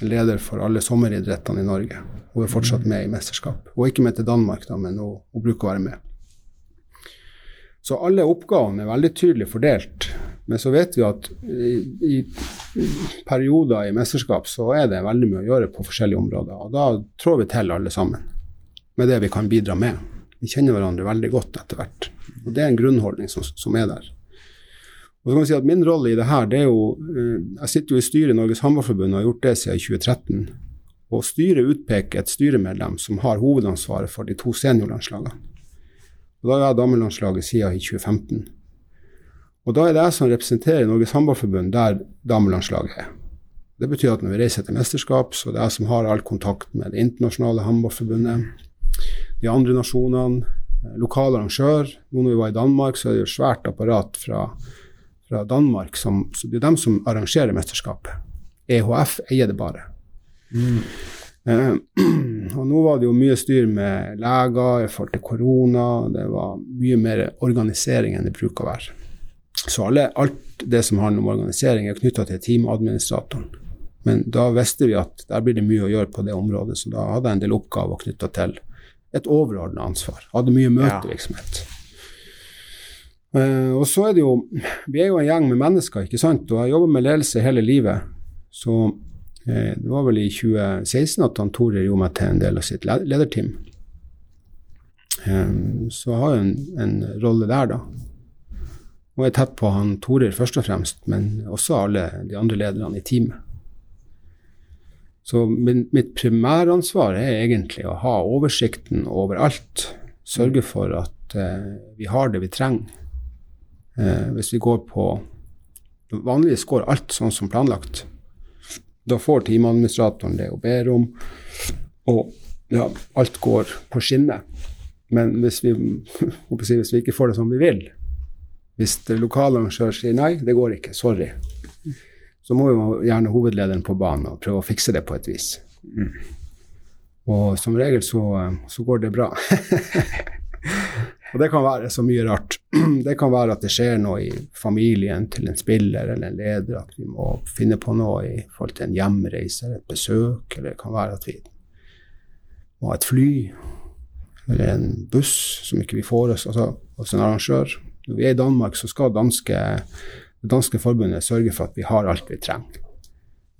S2: leder for alle sommeridrettene i Norge. Hun er fortsatt med i mesterskap. Hun er ikke med til Danmark, da, men hun, hun bruker å være med. Så alle oppgavene er veldig tydelig fordelt. Men så vet vi at i, i, perioder i mesterskap så er det veldig mye å gjøre på forskjellige områder. Og da trår vi til alle sammen med det vi kan bidra med. Vi kjenner hverandre veldig godt etter hvert. Og det er en grunnholdning som, som er der. Og så kan vi si at Min rolle i det her, det er jo eh, Jeg sitter jo i styret i Norges Håndballforbund og har gjort det siden 2013. Og styret utpeker et styremedlem som har hovedansvaret for de to seniorlandslagene. Og Da er jeg damelandslaget siden i 2015. Og da er det jeg som representerer Norges Håndballforbund der damelandslaget er. Det betyr at når vi reiser til mesterskap, så er det jeg som har all kontakt med det internasjonale håndballforbundet, de andre nasjonene, lokal arrangør. Nå når vi var i Danmark, så er det jo svært apparat fra fra Danmark, som, det er dem som arrangerer mesterskapet. EHF eier det bare. Mm. Eh, og nå var det jo mye styr med leger i forhold til korona. Det var mye mer organisering enn det bruker å være. Så alle, alt det som handler om organisering, er knytta til teamadministratoren. Men da visste vi at der blir det mye å gjøre på det området, så da hadde jeg en del oppgaver knytta til et overordna ansvar. Hadde mye møtevirksomhet. Ja. Uh, og så er det jo Vi er jo en gjeng med mennesker, ikke sant. Og jeg jobber med ledelse hele livet. Så uh, det var vel i 2016 at han Tore gjorde meg til en del av sitt lederteam. Um, så jeg har jo en, en, rolle der, da. Og er tett på han Torer først og fremst, men også alle de andre lederne i teamet. Så mitt primæransvar er egentlig å ha oversikten over alt. Sørge for at eh, vi har det vi trenger Eh, hvis vi går på Vanligvis går alt sånn som planlagt. Da får teamadministratoren det hun ber om, og ja, alt går på skinner. Men hvis vi, hvis vi ikke får det som vi vil, hvis lokalarrangør sier nei, det går ikke, sorry, så må jo gjerne hovedlederen på banen og prøve å fikse det på et vis. Mm. Og som regel så, så går det bra. Og det kan være så mye rart. Det kan være at det skjer noe i familien til en spiller eller en leder, at vi må finne på noe i forhold til en hjemreise eller et besøk, eller det kan være at vi må ha et fly eller en buss som ikke vi får oss altså, hos en arrangør. Når vi er i Danmark, så skal danske, det danske forbundet sørge for at vi har alt vi trenger.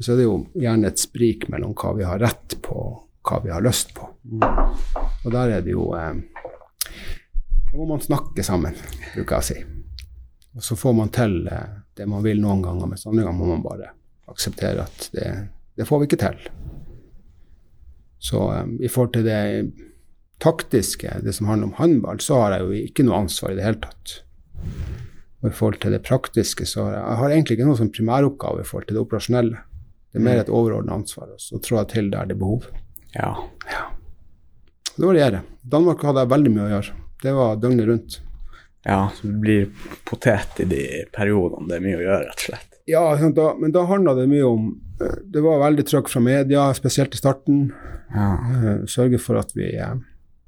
S2: Så er det jo gjerne et sprik mellom hva vi har rett på, og hva vi har lyst på. Og der er det jo eh, da må man snakke sammen, bruker jeg å si. Og så får man til eh, det man vil noen ganger, mens andre ganger må man bare akseptere at det, det får vi ikke til. Så eh, i forhold til det taktiske, det som handler om håndball, så har jeg jo ikke noe ansvar i det hele tatt. Og i forhold til det praktiske, så har jeg, jeg har egentlig ikke noe som primæroppgave i forhold til det operasjonelle. Det er mer et overordnet ansvar, og så trår jeg til der det er behov.
S1: Ja.
S2: ja. Det varierer. Danmark hadde jeg veldig mye å gjøre. Det var døgnet rundt.
S1: Ja, så du blir potet i de periodene det er mye å gjøre, rett og slett.
S2: Ja, da, men da handla det mye om eh, Det var veldig trøkk fra media, spesielt i starten. Ja. Eh, sørge for at vi, eh,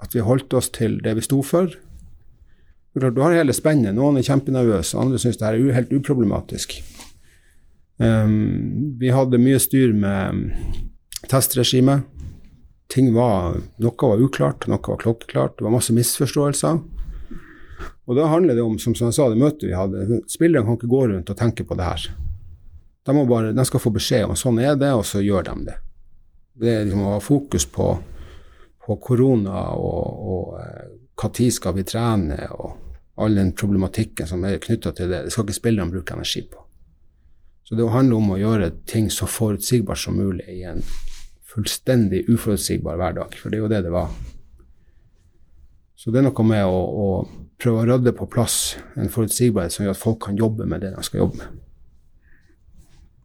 S2: at vi holdt oss til det vi sto for. Du har hele spennet. Noen er kjempenervøse, andre syns det er helt uproblematisk. Um, vi hadde mye styr med testregimet ting var Noe var uklart, noe var klokkeklart. Det var masse misforståelser. Og da handler det om, som jeg sa, det møtet vi hadde Spillerne kan ikke gå rundt og tenke på det her. De, bare, de skal få beskjed om sånn er det, og så gjør de det. Det er liksom å ha fokus på, på korona og, og når skal vi trene, og all den problematikken som er knytta til det. Det skal ikke spillerne bruke energi på. Så det handler om å gjøre ting så forutsigbart som mulig i en fullstendig uforutsigbar hverdag, for det er jo det det var. Så det er noe med å, å prøve å rydde på plass en forutsigbarhet som gjør at folk kan jobbe med det de skal jobbe med.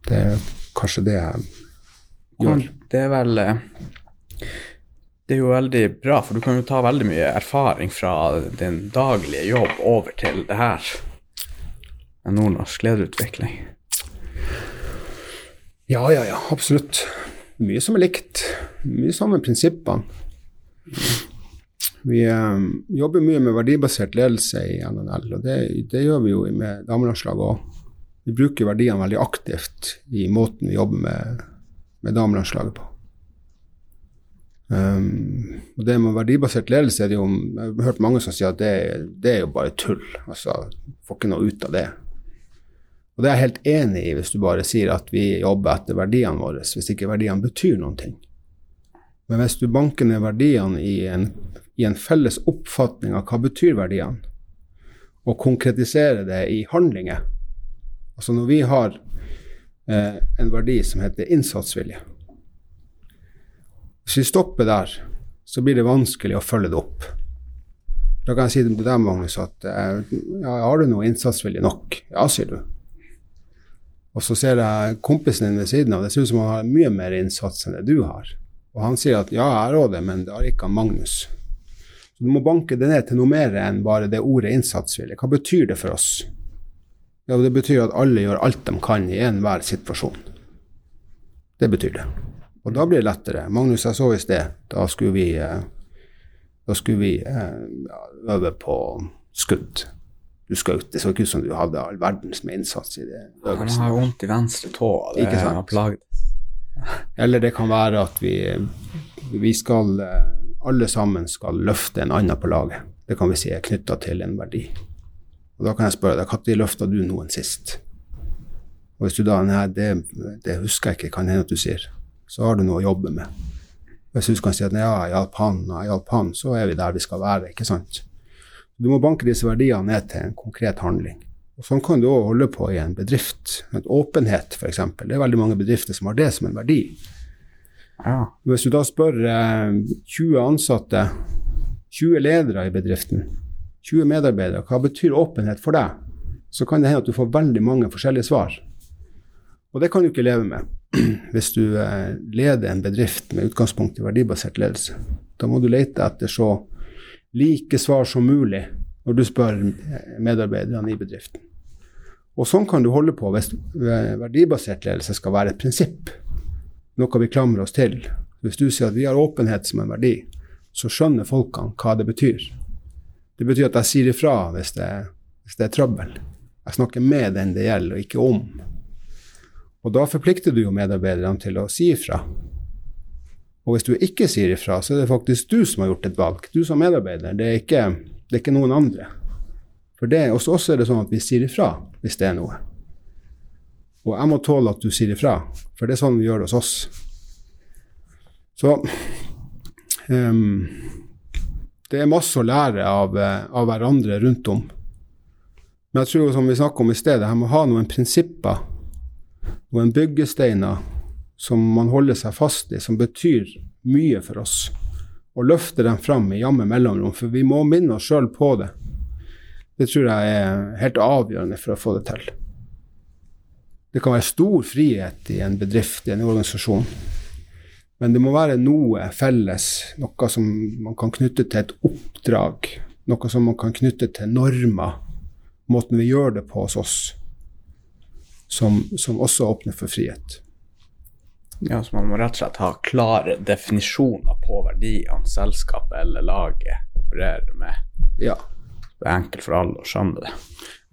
S2: Det er kanskje det jeg gjør.
S1: Det er vel eh, Det er jo veldig bra, for du kan jo ta veldig mye erfaring fra din daglige jobb over til det her. Nordnorsk lederutvikling.
S2: Ja, ja, ja, absolutt mye som er likt. Mye samme prinsippene. Vi eh, jobber mye med verdibasert ledelse i NNL, og det, det gjør vi jo med damelandslaget òg. Vi bruker verdiene veldig aktivt i måten vi jobber med, med damelandslaget på. Um, og det med verdibasert ledelse er det jo Jeg har hørt mange som sier at det, det er jo bare tull. Altså, får ikke noe ut av det. Og det er jeg helt enig i hvis du bare sier at vi jobber etter verdiene våre, hvis ikke verdiene betyr noen ting. Men hvis du banker ned verdiene i en, i en felles oppfatning av hva betyr verdiene, og konkretiserer det i handlinger Altså når vi har eh, en verdi som heter innsatsvilje Hvis vi stopper der, så blir det vanskelig å følge det opp. Da kan jeg si til deg, Magnus, at eh, ja, har du noe innsatsvilje nok? Ja, sier du. Og så ser jeg kompisen din ved siden av, det ser ut som han har mye mer innsats enn det du har. Og han sier at ja, jeg har det, men det har ikke han Magnus. Så du må banke det ned til noe mer enn bare det ordet innsatsvilje. Hva betyr det for oss? Ja, Det betyr at alle gjør alt de kan i enhver situasjon. Det betyr det. Og da blir det lettere. Magnus, jeg så i sted, da skulle vi, eh, da skulle vi eh, øve på skudd. Du skjøt. Det så ikke ut som du hadde all verdens med innsats i det
S1: øvelsen. Han har vondt i venstre tå. Det
S2: ikke sant?
S1: har plaget.
S2: Eller det kan være at vi, vi skal alle sammen skal løfte en annen på laget. Det kan vi si er knytta til en verdi. Og Da kan jeg spørre deg, når løfta du noen sist? Og Hvis du da nei, det, det husker jeg ikke, kan hende at du sier, så har du noe å jobbe med. Hvis du kan si at ja, jeg hjalp han, jeg hjalp han, så er vi der vi skal være. ikke sant? Du må banke disse verdiene ned til en konkret handling. Og Sånn kan du òg holde på i en bedrift. En åpenhet, f.eks. Det er veldig mange bedrifter som har det som en verdi. Ja. Hvis du da spør eh, 20 ansatte, 20 ledere i bedriften, 20 medarbeidere, hva betyr åpenhet for deg? Så kan det hende at du får veldig mange forskjellige svar. Og det kan du ikke leve med hvis du eh, leder en bedrift med utgangspunkt i verdibasert ledelse. Da må du lete etter så like svar som mulig når du spør medarbeiderne i bedriften. Og sånn kan du holde på hvis verdibasert ledelse skal være et prinsipp, noe vi klamrer oss til. Hvis du sier at vi har åpenhet som en verdi, så skjønner folkene hva det betyr. Det betyr at jeg sier ifra hvis det, hvis det er trøbbel. Jeg snakker med den det gjelder, og ikke om. Og da forplikter du jo medarbeiderne til å si ifra. Og hvis du ikke sier ifra, så er det faktisk du som har gjort et valg. Du som medarbeider. Det er ikke, det er ikke noen andre. For det, hos oss er det sånn at vi sier ifra hvis det er noe. Og jeg må tåle at du sier ifra, for det er sånn vi gjør det hos oss. Så um, det er masse å lære av, av, hverandre rundt om. Men jeg tror, som vi snakka om i sted, her må ha noen prinsipper, noen byggesteiner som man holder seg fast i, som betyr mye for oss. Og løfter dem fram i jamme mellomrom, for vi må minne oss sjøl på det. Det tror jeg er helt avgjørende for å få det til. Det kan være stor frihet i en bedrift, i en organisasjon. Men det må være noe felles, noe som man kan knytte til et oppdrag. Noe som man kan knytte til normer, måten vi gjør det på hos oss, som, som også åpner for frihet.
S1: Ja, så Man må rett og slett ha klare definisjoner på verdiene selskapet eller laget opererer med.
S2: Ja,
S1: det er enkelt for alle å skjønne det.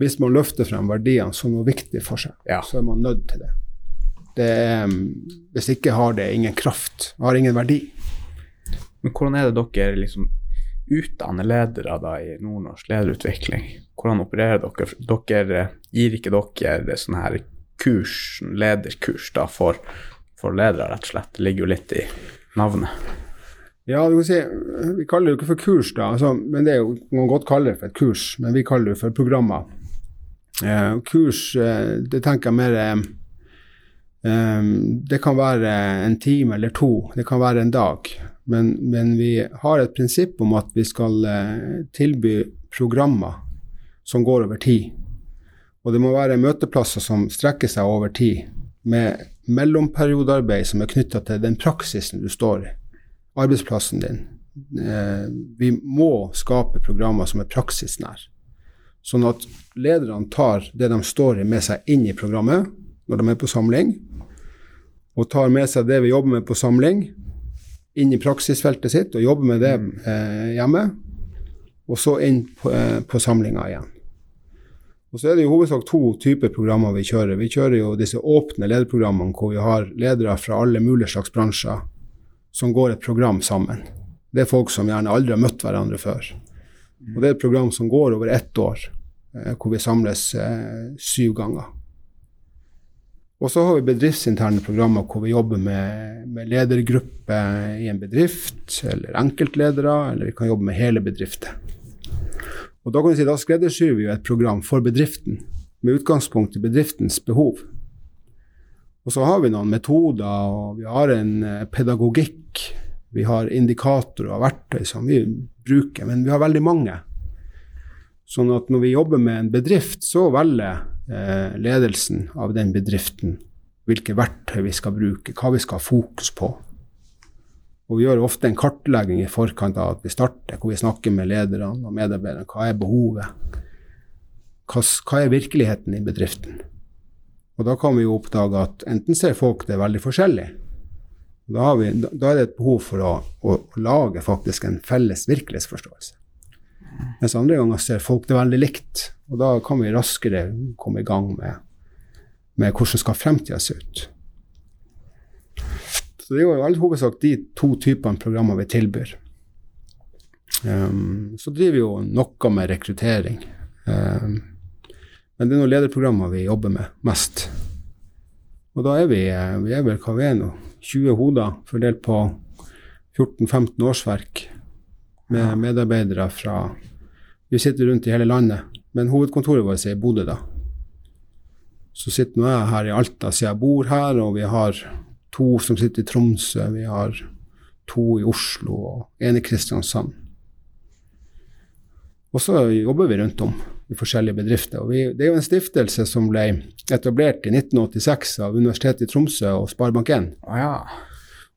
S2: Hvis man løfter frem verdiene som noe viktig for seg, ja. så er man nødt til det. det er, hvis ikke har det ingen kraft, har ingen verdi.
S1: Men hvordan er det dere liksom utdanner ledere da i nordnorsk lederutvikling? Hvordan opererer dere? Dere gir ikke dere sånn her kurs, lederkurs da, for, for ledere, rett og slett? Det ligger jo litt i navnet.
S2: Ja, du kan si, vi kaller det jo ikke for kurs, da, altså, men det er jo, man godt kalle det for et kurs, men vi kaller det for programmer. Eh, kurs, eh, det tenker jeg mer eh, eh, Det kan være en time eller to, det kan være en dag. Men, men vi har et prinsipp om at vi skal eh, tilby programmer som går over tid. Og det må være møteplasser som strekker seg over tid, med mellomperiodearbeid som er knytta til den praksisen du står i arbeidsplassen din. Eh, vi må skape programmer som er praksisnær. Sånn at lederne tar det de står i, med seg inn i programmet når de er på samling, og tar med seg det vi jobber med på samling, inn i praksisfeltet sitt og jobber med det eh, hjemme, og så inn på, eh, på samlinga igjen. Og så er det i hovedsak to typer programmer vi kjører. Vi kjører jo disse åpne lederprogrammene hvor vi har ledere fra alle mulige slags bransjer som går et program sammen. Det er folk som gjerne aldri har møtt hverandre før. Og det er et program som går over ett år, eh, hvor vi samles eh, syv ganger. Og så har vi bedriftsinterne programmer hvor vi jobber med, med ledergrupper i en bedrift, eller enkeltledere, eller vi kan jobbe med hele bedrifter. Og Da kan vi si, da skreddersyr vi jo et program for bedriften, med utgangspunkt i bedriftens behov. Og så har vi noen metoder, og vi har en eh, pedagogikk. Vi har indikatorer og verktøy som vi bruker, men vi har veldig mange. Sånn at når vi jobber med en bedrift, så velger eh, ledelsen av den bedriften hvilke verktøy vi skal bruke, hva vi skal ha fokus på. Og vi gjør ofte en kartlegging i forkant av at vi starter, hvor vi snakker med lederne og medarbeiderne. Hva er behovet? Hva, hva er virkeligheten i bedriften? Og da kan vi jo oppdage at enten ser folk det veldig forskjellig. Da, vi, da er det et behov for å, å, å lage faktisk en felles virkelighetsforståelse. Mens andre ganger ser folk det veldig likt. Og da kan vi raskere komme i gang med, med hvordan skal fremtida se ut. Så det er jo i all hovedsak de to typene programmer vi tilbyr. Um, så driver vi jo noe med rekruttering. Um, men det er noen lederprogrammer vi jobber med mest. Og da er vi, vi er vel hva vi er nå, 20 hoder fordelt på 14-15 årsverk med medarbeidere fra Vi sitter rundt i hele landet, men hovedkontoret vårt er i Bodø, da. Så sitter nå jeg her i Alta siden jeg bor her, og vi har to som sitter i Tromsø, vi har to i Oslo og en i Kristiansand. Og så jobber vi rundt om i forskjellige bedrifter. Og vi, det er jo en stiftelse som ble etablert i 1986 av Universitetet i Tromsø og Sparebank1.
S1: Ah, ja.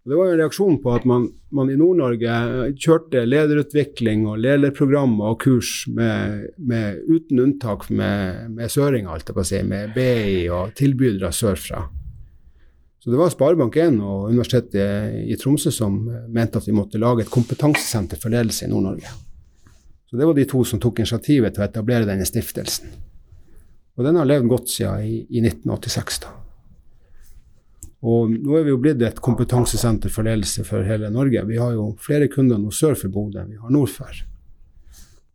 S2: Det var jo en reaksjon på at man, man i Nord-Norge kjørte lederutvikling og lederprogrammer og kurs med, med, uten unntak med, med søringer, med BI og tilbydere sørfra. Så det var Sparebank1 og Universitetet i Tromsø som mente at vi måtte lage et kompetansesenter for ledelse i Nord-Norge. Så det var de to som tok initiativet til å etablere denne stiftelsen. Og den har levd godt siden i, i 1986. da. Og nå er vi jo blitt et kompetansesenter for ledelse for hele Norge. Vi har jo flere kunder nå sør for Bodø enn vi har nord for.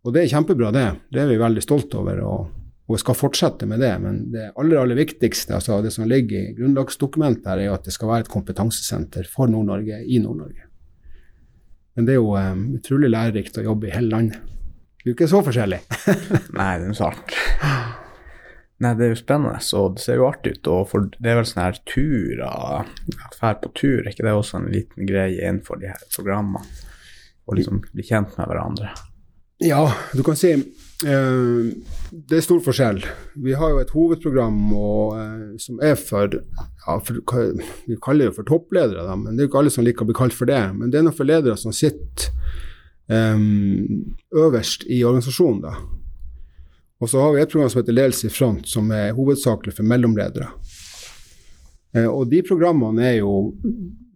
S2: Og det er kjempebra, det. Det er vi veldig stolte over. og, og skal fortsette med det. Men det aller aller viktigste, altså det som ligger i grunnlagsdokumentet, her, er at det skal være et kompetansesenter for Nord-Norge i Nord-Norge. Men det er jo um, utrolig lærerikt å jobbe i hele landet. Det er jo ikke så forskjellig.
S1: Nei, det er sant. Nei, det er jo spennende, så det ser jo artig ut. Og det er vel sånne her turer, ferd på tur, er ikke det også en liten greie innenfor de her programmene? Å liksom bli kjent med hverandre?
S2: Ja, du kan si det er stor forskjell. Vi har jo et hovedprogram og, eh, som er for, ja, for, Vi kaller det for toppledere, da, men det er jo ikke alle som liker å bli kalt for det. Men det er noe for ledere som sitter eh, øverst i organisasjonen. da og så har vi et program som heter Ledelse i front, som er hovedsakelig for mellomledere. Eh, og de programmene er jo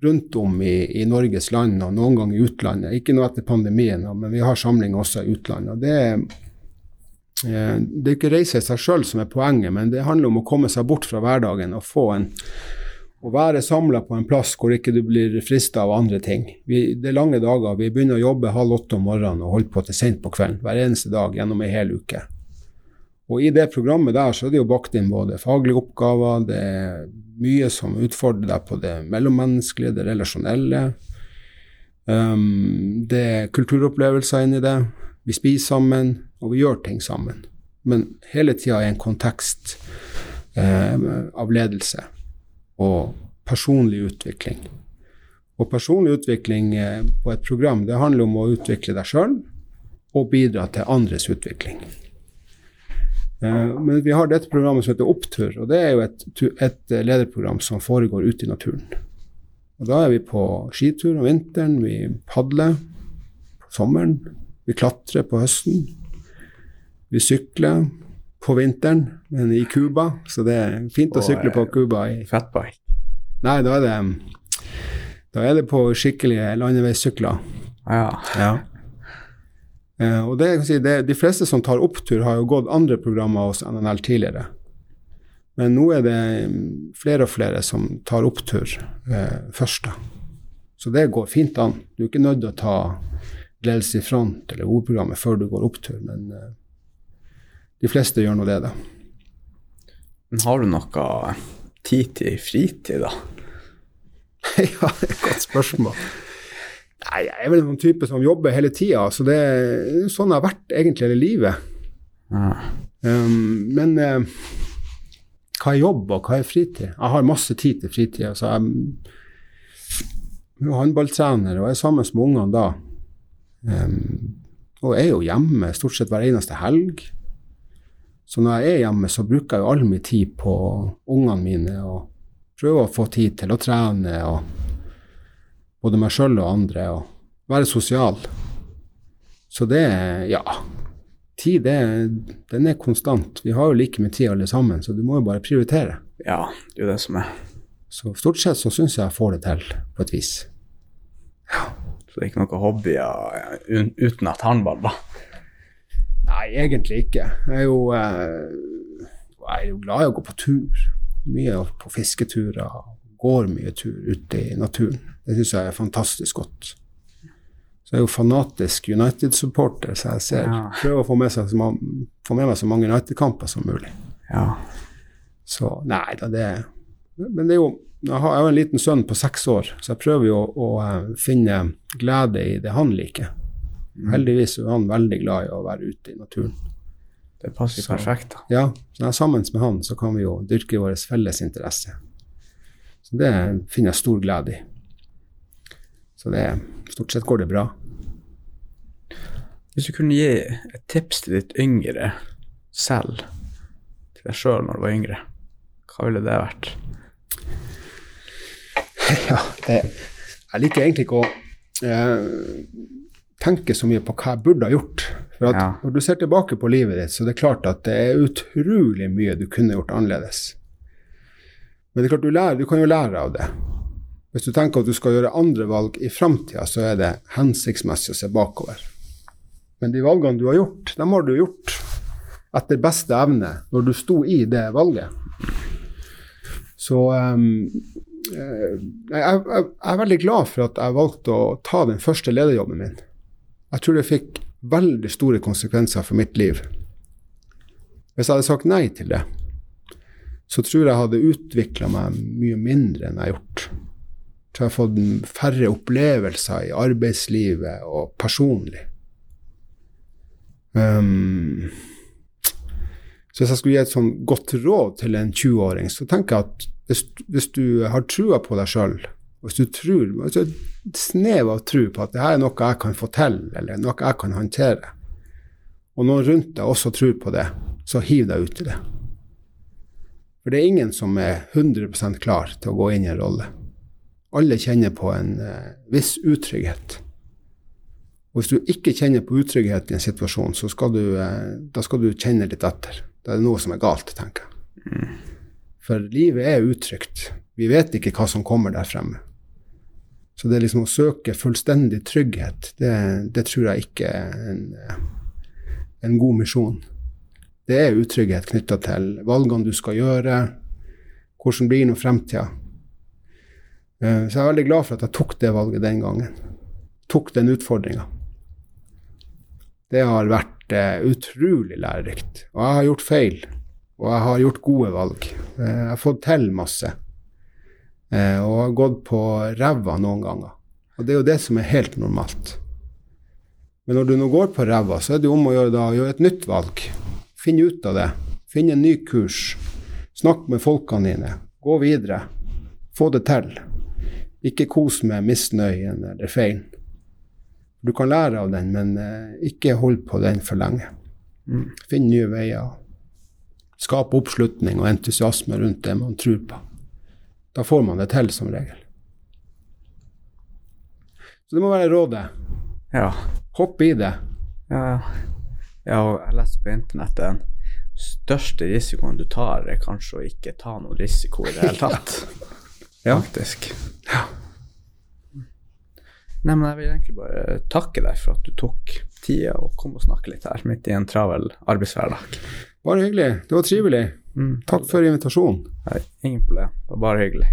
S2: rundt om i, i, Norges land, og noen ganger i utlandet. Ikke nå etter pandemien, men vi har samlinger også i utlandet. og det er eh, det er ikke reise i seg sjøl som er poenget, men det handler om å komme seg bort fra hverdagen og få en å være samla på en plass hvor ikke du blir frista av andre ting. Vi, det er lange dager. Vi begynner å jobbe halv åtte om morgenen og holder på til sent på kvelden hver eneste dag gjennom ei hel uke. Og i det programmet der så er det jo bakt inn både faglige oppgaver, det er mye som utfordrer deg på det mellommenneskelige, det relasjonelle. Um, det er kulturopplevelser inni det. Vi spiser sammen, og vi gjør ting sammen. Men hele tida i en kontekst eh, av ledelse og personlig utvikling. Og personlig utvikling eh, på et program, det handler om å utvikle deg sjøl og bidra til andres utvikling. Eh, men vi har dette programmet som heter Opptur, og det er jo et, et lederprogram som foregår ute i naturen. Og Da er vi på skitur om vinteren, vi padler på sommeren, vi klatrer på høsten. Vi sykler på vinteren, men i Cuba, så det er fint å sykle på Cuba.
S1: Fatbike?
S2: Nei, da er det Da er det på skikkelige landeveissykler.
S1: Ja.
S2: Ja. Eh, og det, si, det, De fleste som tar opptur, har jo gått andre programmer hos NNL tidligere. Men nå er det mm, flere og flere som tar opptur eh, først. da. Så det går fint an. Du er ikke nødt til å ta ledelse i front eller hovedprogrammet før du går opptur, men eh, de fleste gjør nå det, da.
S1: Men har du noe tid til fritid, da?
S2: ja, det er et godt spørsmål. Nei, jeg er vel noen type som jobber hele tida, så det er sånn jeg har vært egentlig hele livet.
S1: Ja.
S2: Um, men uh, hva er jobb, og hva er fritid? Jeg har masse tid til fritid. Altså, jeg er håndballtrener og er sammen med ungene da. Um, og er jo hjemme stort sett hver eneste helg. Så når jeg er hjemme, så bruker jeg jo all min tid på ungene mine og prøver å få tid til å trene og både meg sjøl og andre, og være sosial. Så det er ja. Tid, det, den er konstant. Vi har jo like mye tid alle sammen, så du må jo bare prioritere.
S1: ja, det er jo det som er.
S2: Så stort sett så syns jeg jeg får det til, på et vis.
S1: Så det er ikke noe hobbyer uten at håndball, da.
S2: Nei, egentlig ikke. Jeg er jo, eh, jeg er jo glad i å gå på tur. Mye på fisketurer. Går mye tur ute i naturen. Det syns jeg er fantastisk godt. Så jeg er jo fanatisk United-supporter, så jeg ser,
S1: Ja.
S2: prøver å få med, seg få med meg så mange United-kamper som mulig.
S1: Ja.
S2: Så nei da, det Men det er jo Jeg har har en liten sønn på seks år, så jeg prøver jo å, å finne glede i det han liker. Heldigvis er han veldig glad i å være ute i naturen.
S1: Det passer
S2: Så-
S1: perfekt, da.
S2: Ja, så sammen med han, så kan vi jo dyrke vår felles interesse. Så det finner jeg stor glede i. Så det Stort sett går det bra.
S1: Hvis du kunne gi et tips til ditt yngre selv, til deg sjøl når du var yngre, hva ville det vært?
S2: Ja, det, jeg liker egentlig ikke å eh, tenke så mye på hva jeg burde ha gjort. For
S1: Ja.
S2: når du ser tilbake på livet ditt, så det er klart at det er utrolig mye du kunne gjort annerledes. Men det er klart du, lærer, du kan jo lære av det. Hvis du tenker at du skal gjøre andre valg i framtida, så er det hensiktsmessig å se bakover. Men de valgene du har gjort, dem har du gjort etter beste evne når du sto i det valget. Så eh, jeg, jeg, jeg er veldig glad for at jeg valgte å ta den første lederjobben min. Jeg tror det fikk veldig store konsekvenser for mitt liv. Hvis jeg hadde sagt nei til det, så tror jeg jeg hadde utvikla meg mye mindre enn jeg har gjort. Tror jeg har fått færre opplevelser i arbeidslivet og personlig. Um, så hvis jeg skulle gi et sånn godt råd til en 20-åring, så tenker jeg at hvis, hvis du har trua på deg sjøl, hvis du tror altså et snev av tro på at det her er noe jeg kan få til, eller noe jeg kan håndtere, og noen rundt deg også tror på det, så hiv deg ut i det. For det er ingen som er 100% klar til å gå inn i en rolle. Alle kjenner på en eh, viss utrygghet. Og hvis du ikke kjenner på utrygghet i en situasjon, så skal du, eh, da skal du kjenne litt etter. Da er det noe som er galt, tenker jeg. For livet er utrygt. Vi vet ikke hva som kommer der fremme. Så det liksom å søke fullstendig trygghet, det, det tror jeg ikke er en, en god misjon. Det er utrygghet knytta til valgene du skal gjøre, hvordan blir nå fremtida. Eh, Så jeg er veldig glad for at jeg tok det valget den gangen. Tok den utfordringa. Det har vært eh, utrolig lærerikt. Og jeg har gjort feil, og jeg har gjort gode valg. Eh, jeg har fått til masse. Eh, og har gått på ræva noen ganger. Og det er jo det som er helt normalt. Men når du nå går på ræva, så er det jo om å gjøre da gjøre et nytt valg. Finn ut av det. Finn en ny kurs. Snakk med folkene dine. Gå videre. Få det til. Ikke kos med misnøyen eller feilen. Du kan lære av den, men eh, ikke hold på den for lenge. Finn nye veier. Skap oppslutning og entusiasme rundt det man tror på. Da får man det til, som regel. Så det må være rådet.
S1: Ja.
S2: Hopp i det.
S1: Ja, ja. jeg leste på internett den største risikoen du tar, er kanskje å ikke ta noe risiko i det hele tatt.
S2: ja.
S1: Faktisk. Ja. Nei, men jeg vil egentlig bare takke deg for at du tok tida og kom og snakket litt her midt i en travel arbeidshverdag.
S2: Bare hyggelig. Det var trivelig.
S1: Mm.
S2: Takk for invitasjonen.
S1: Ingen problem. Det var bare hyggelig.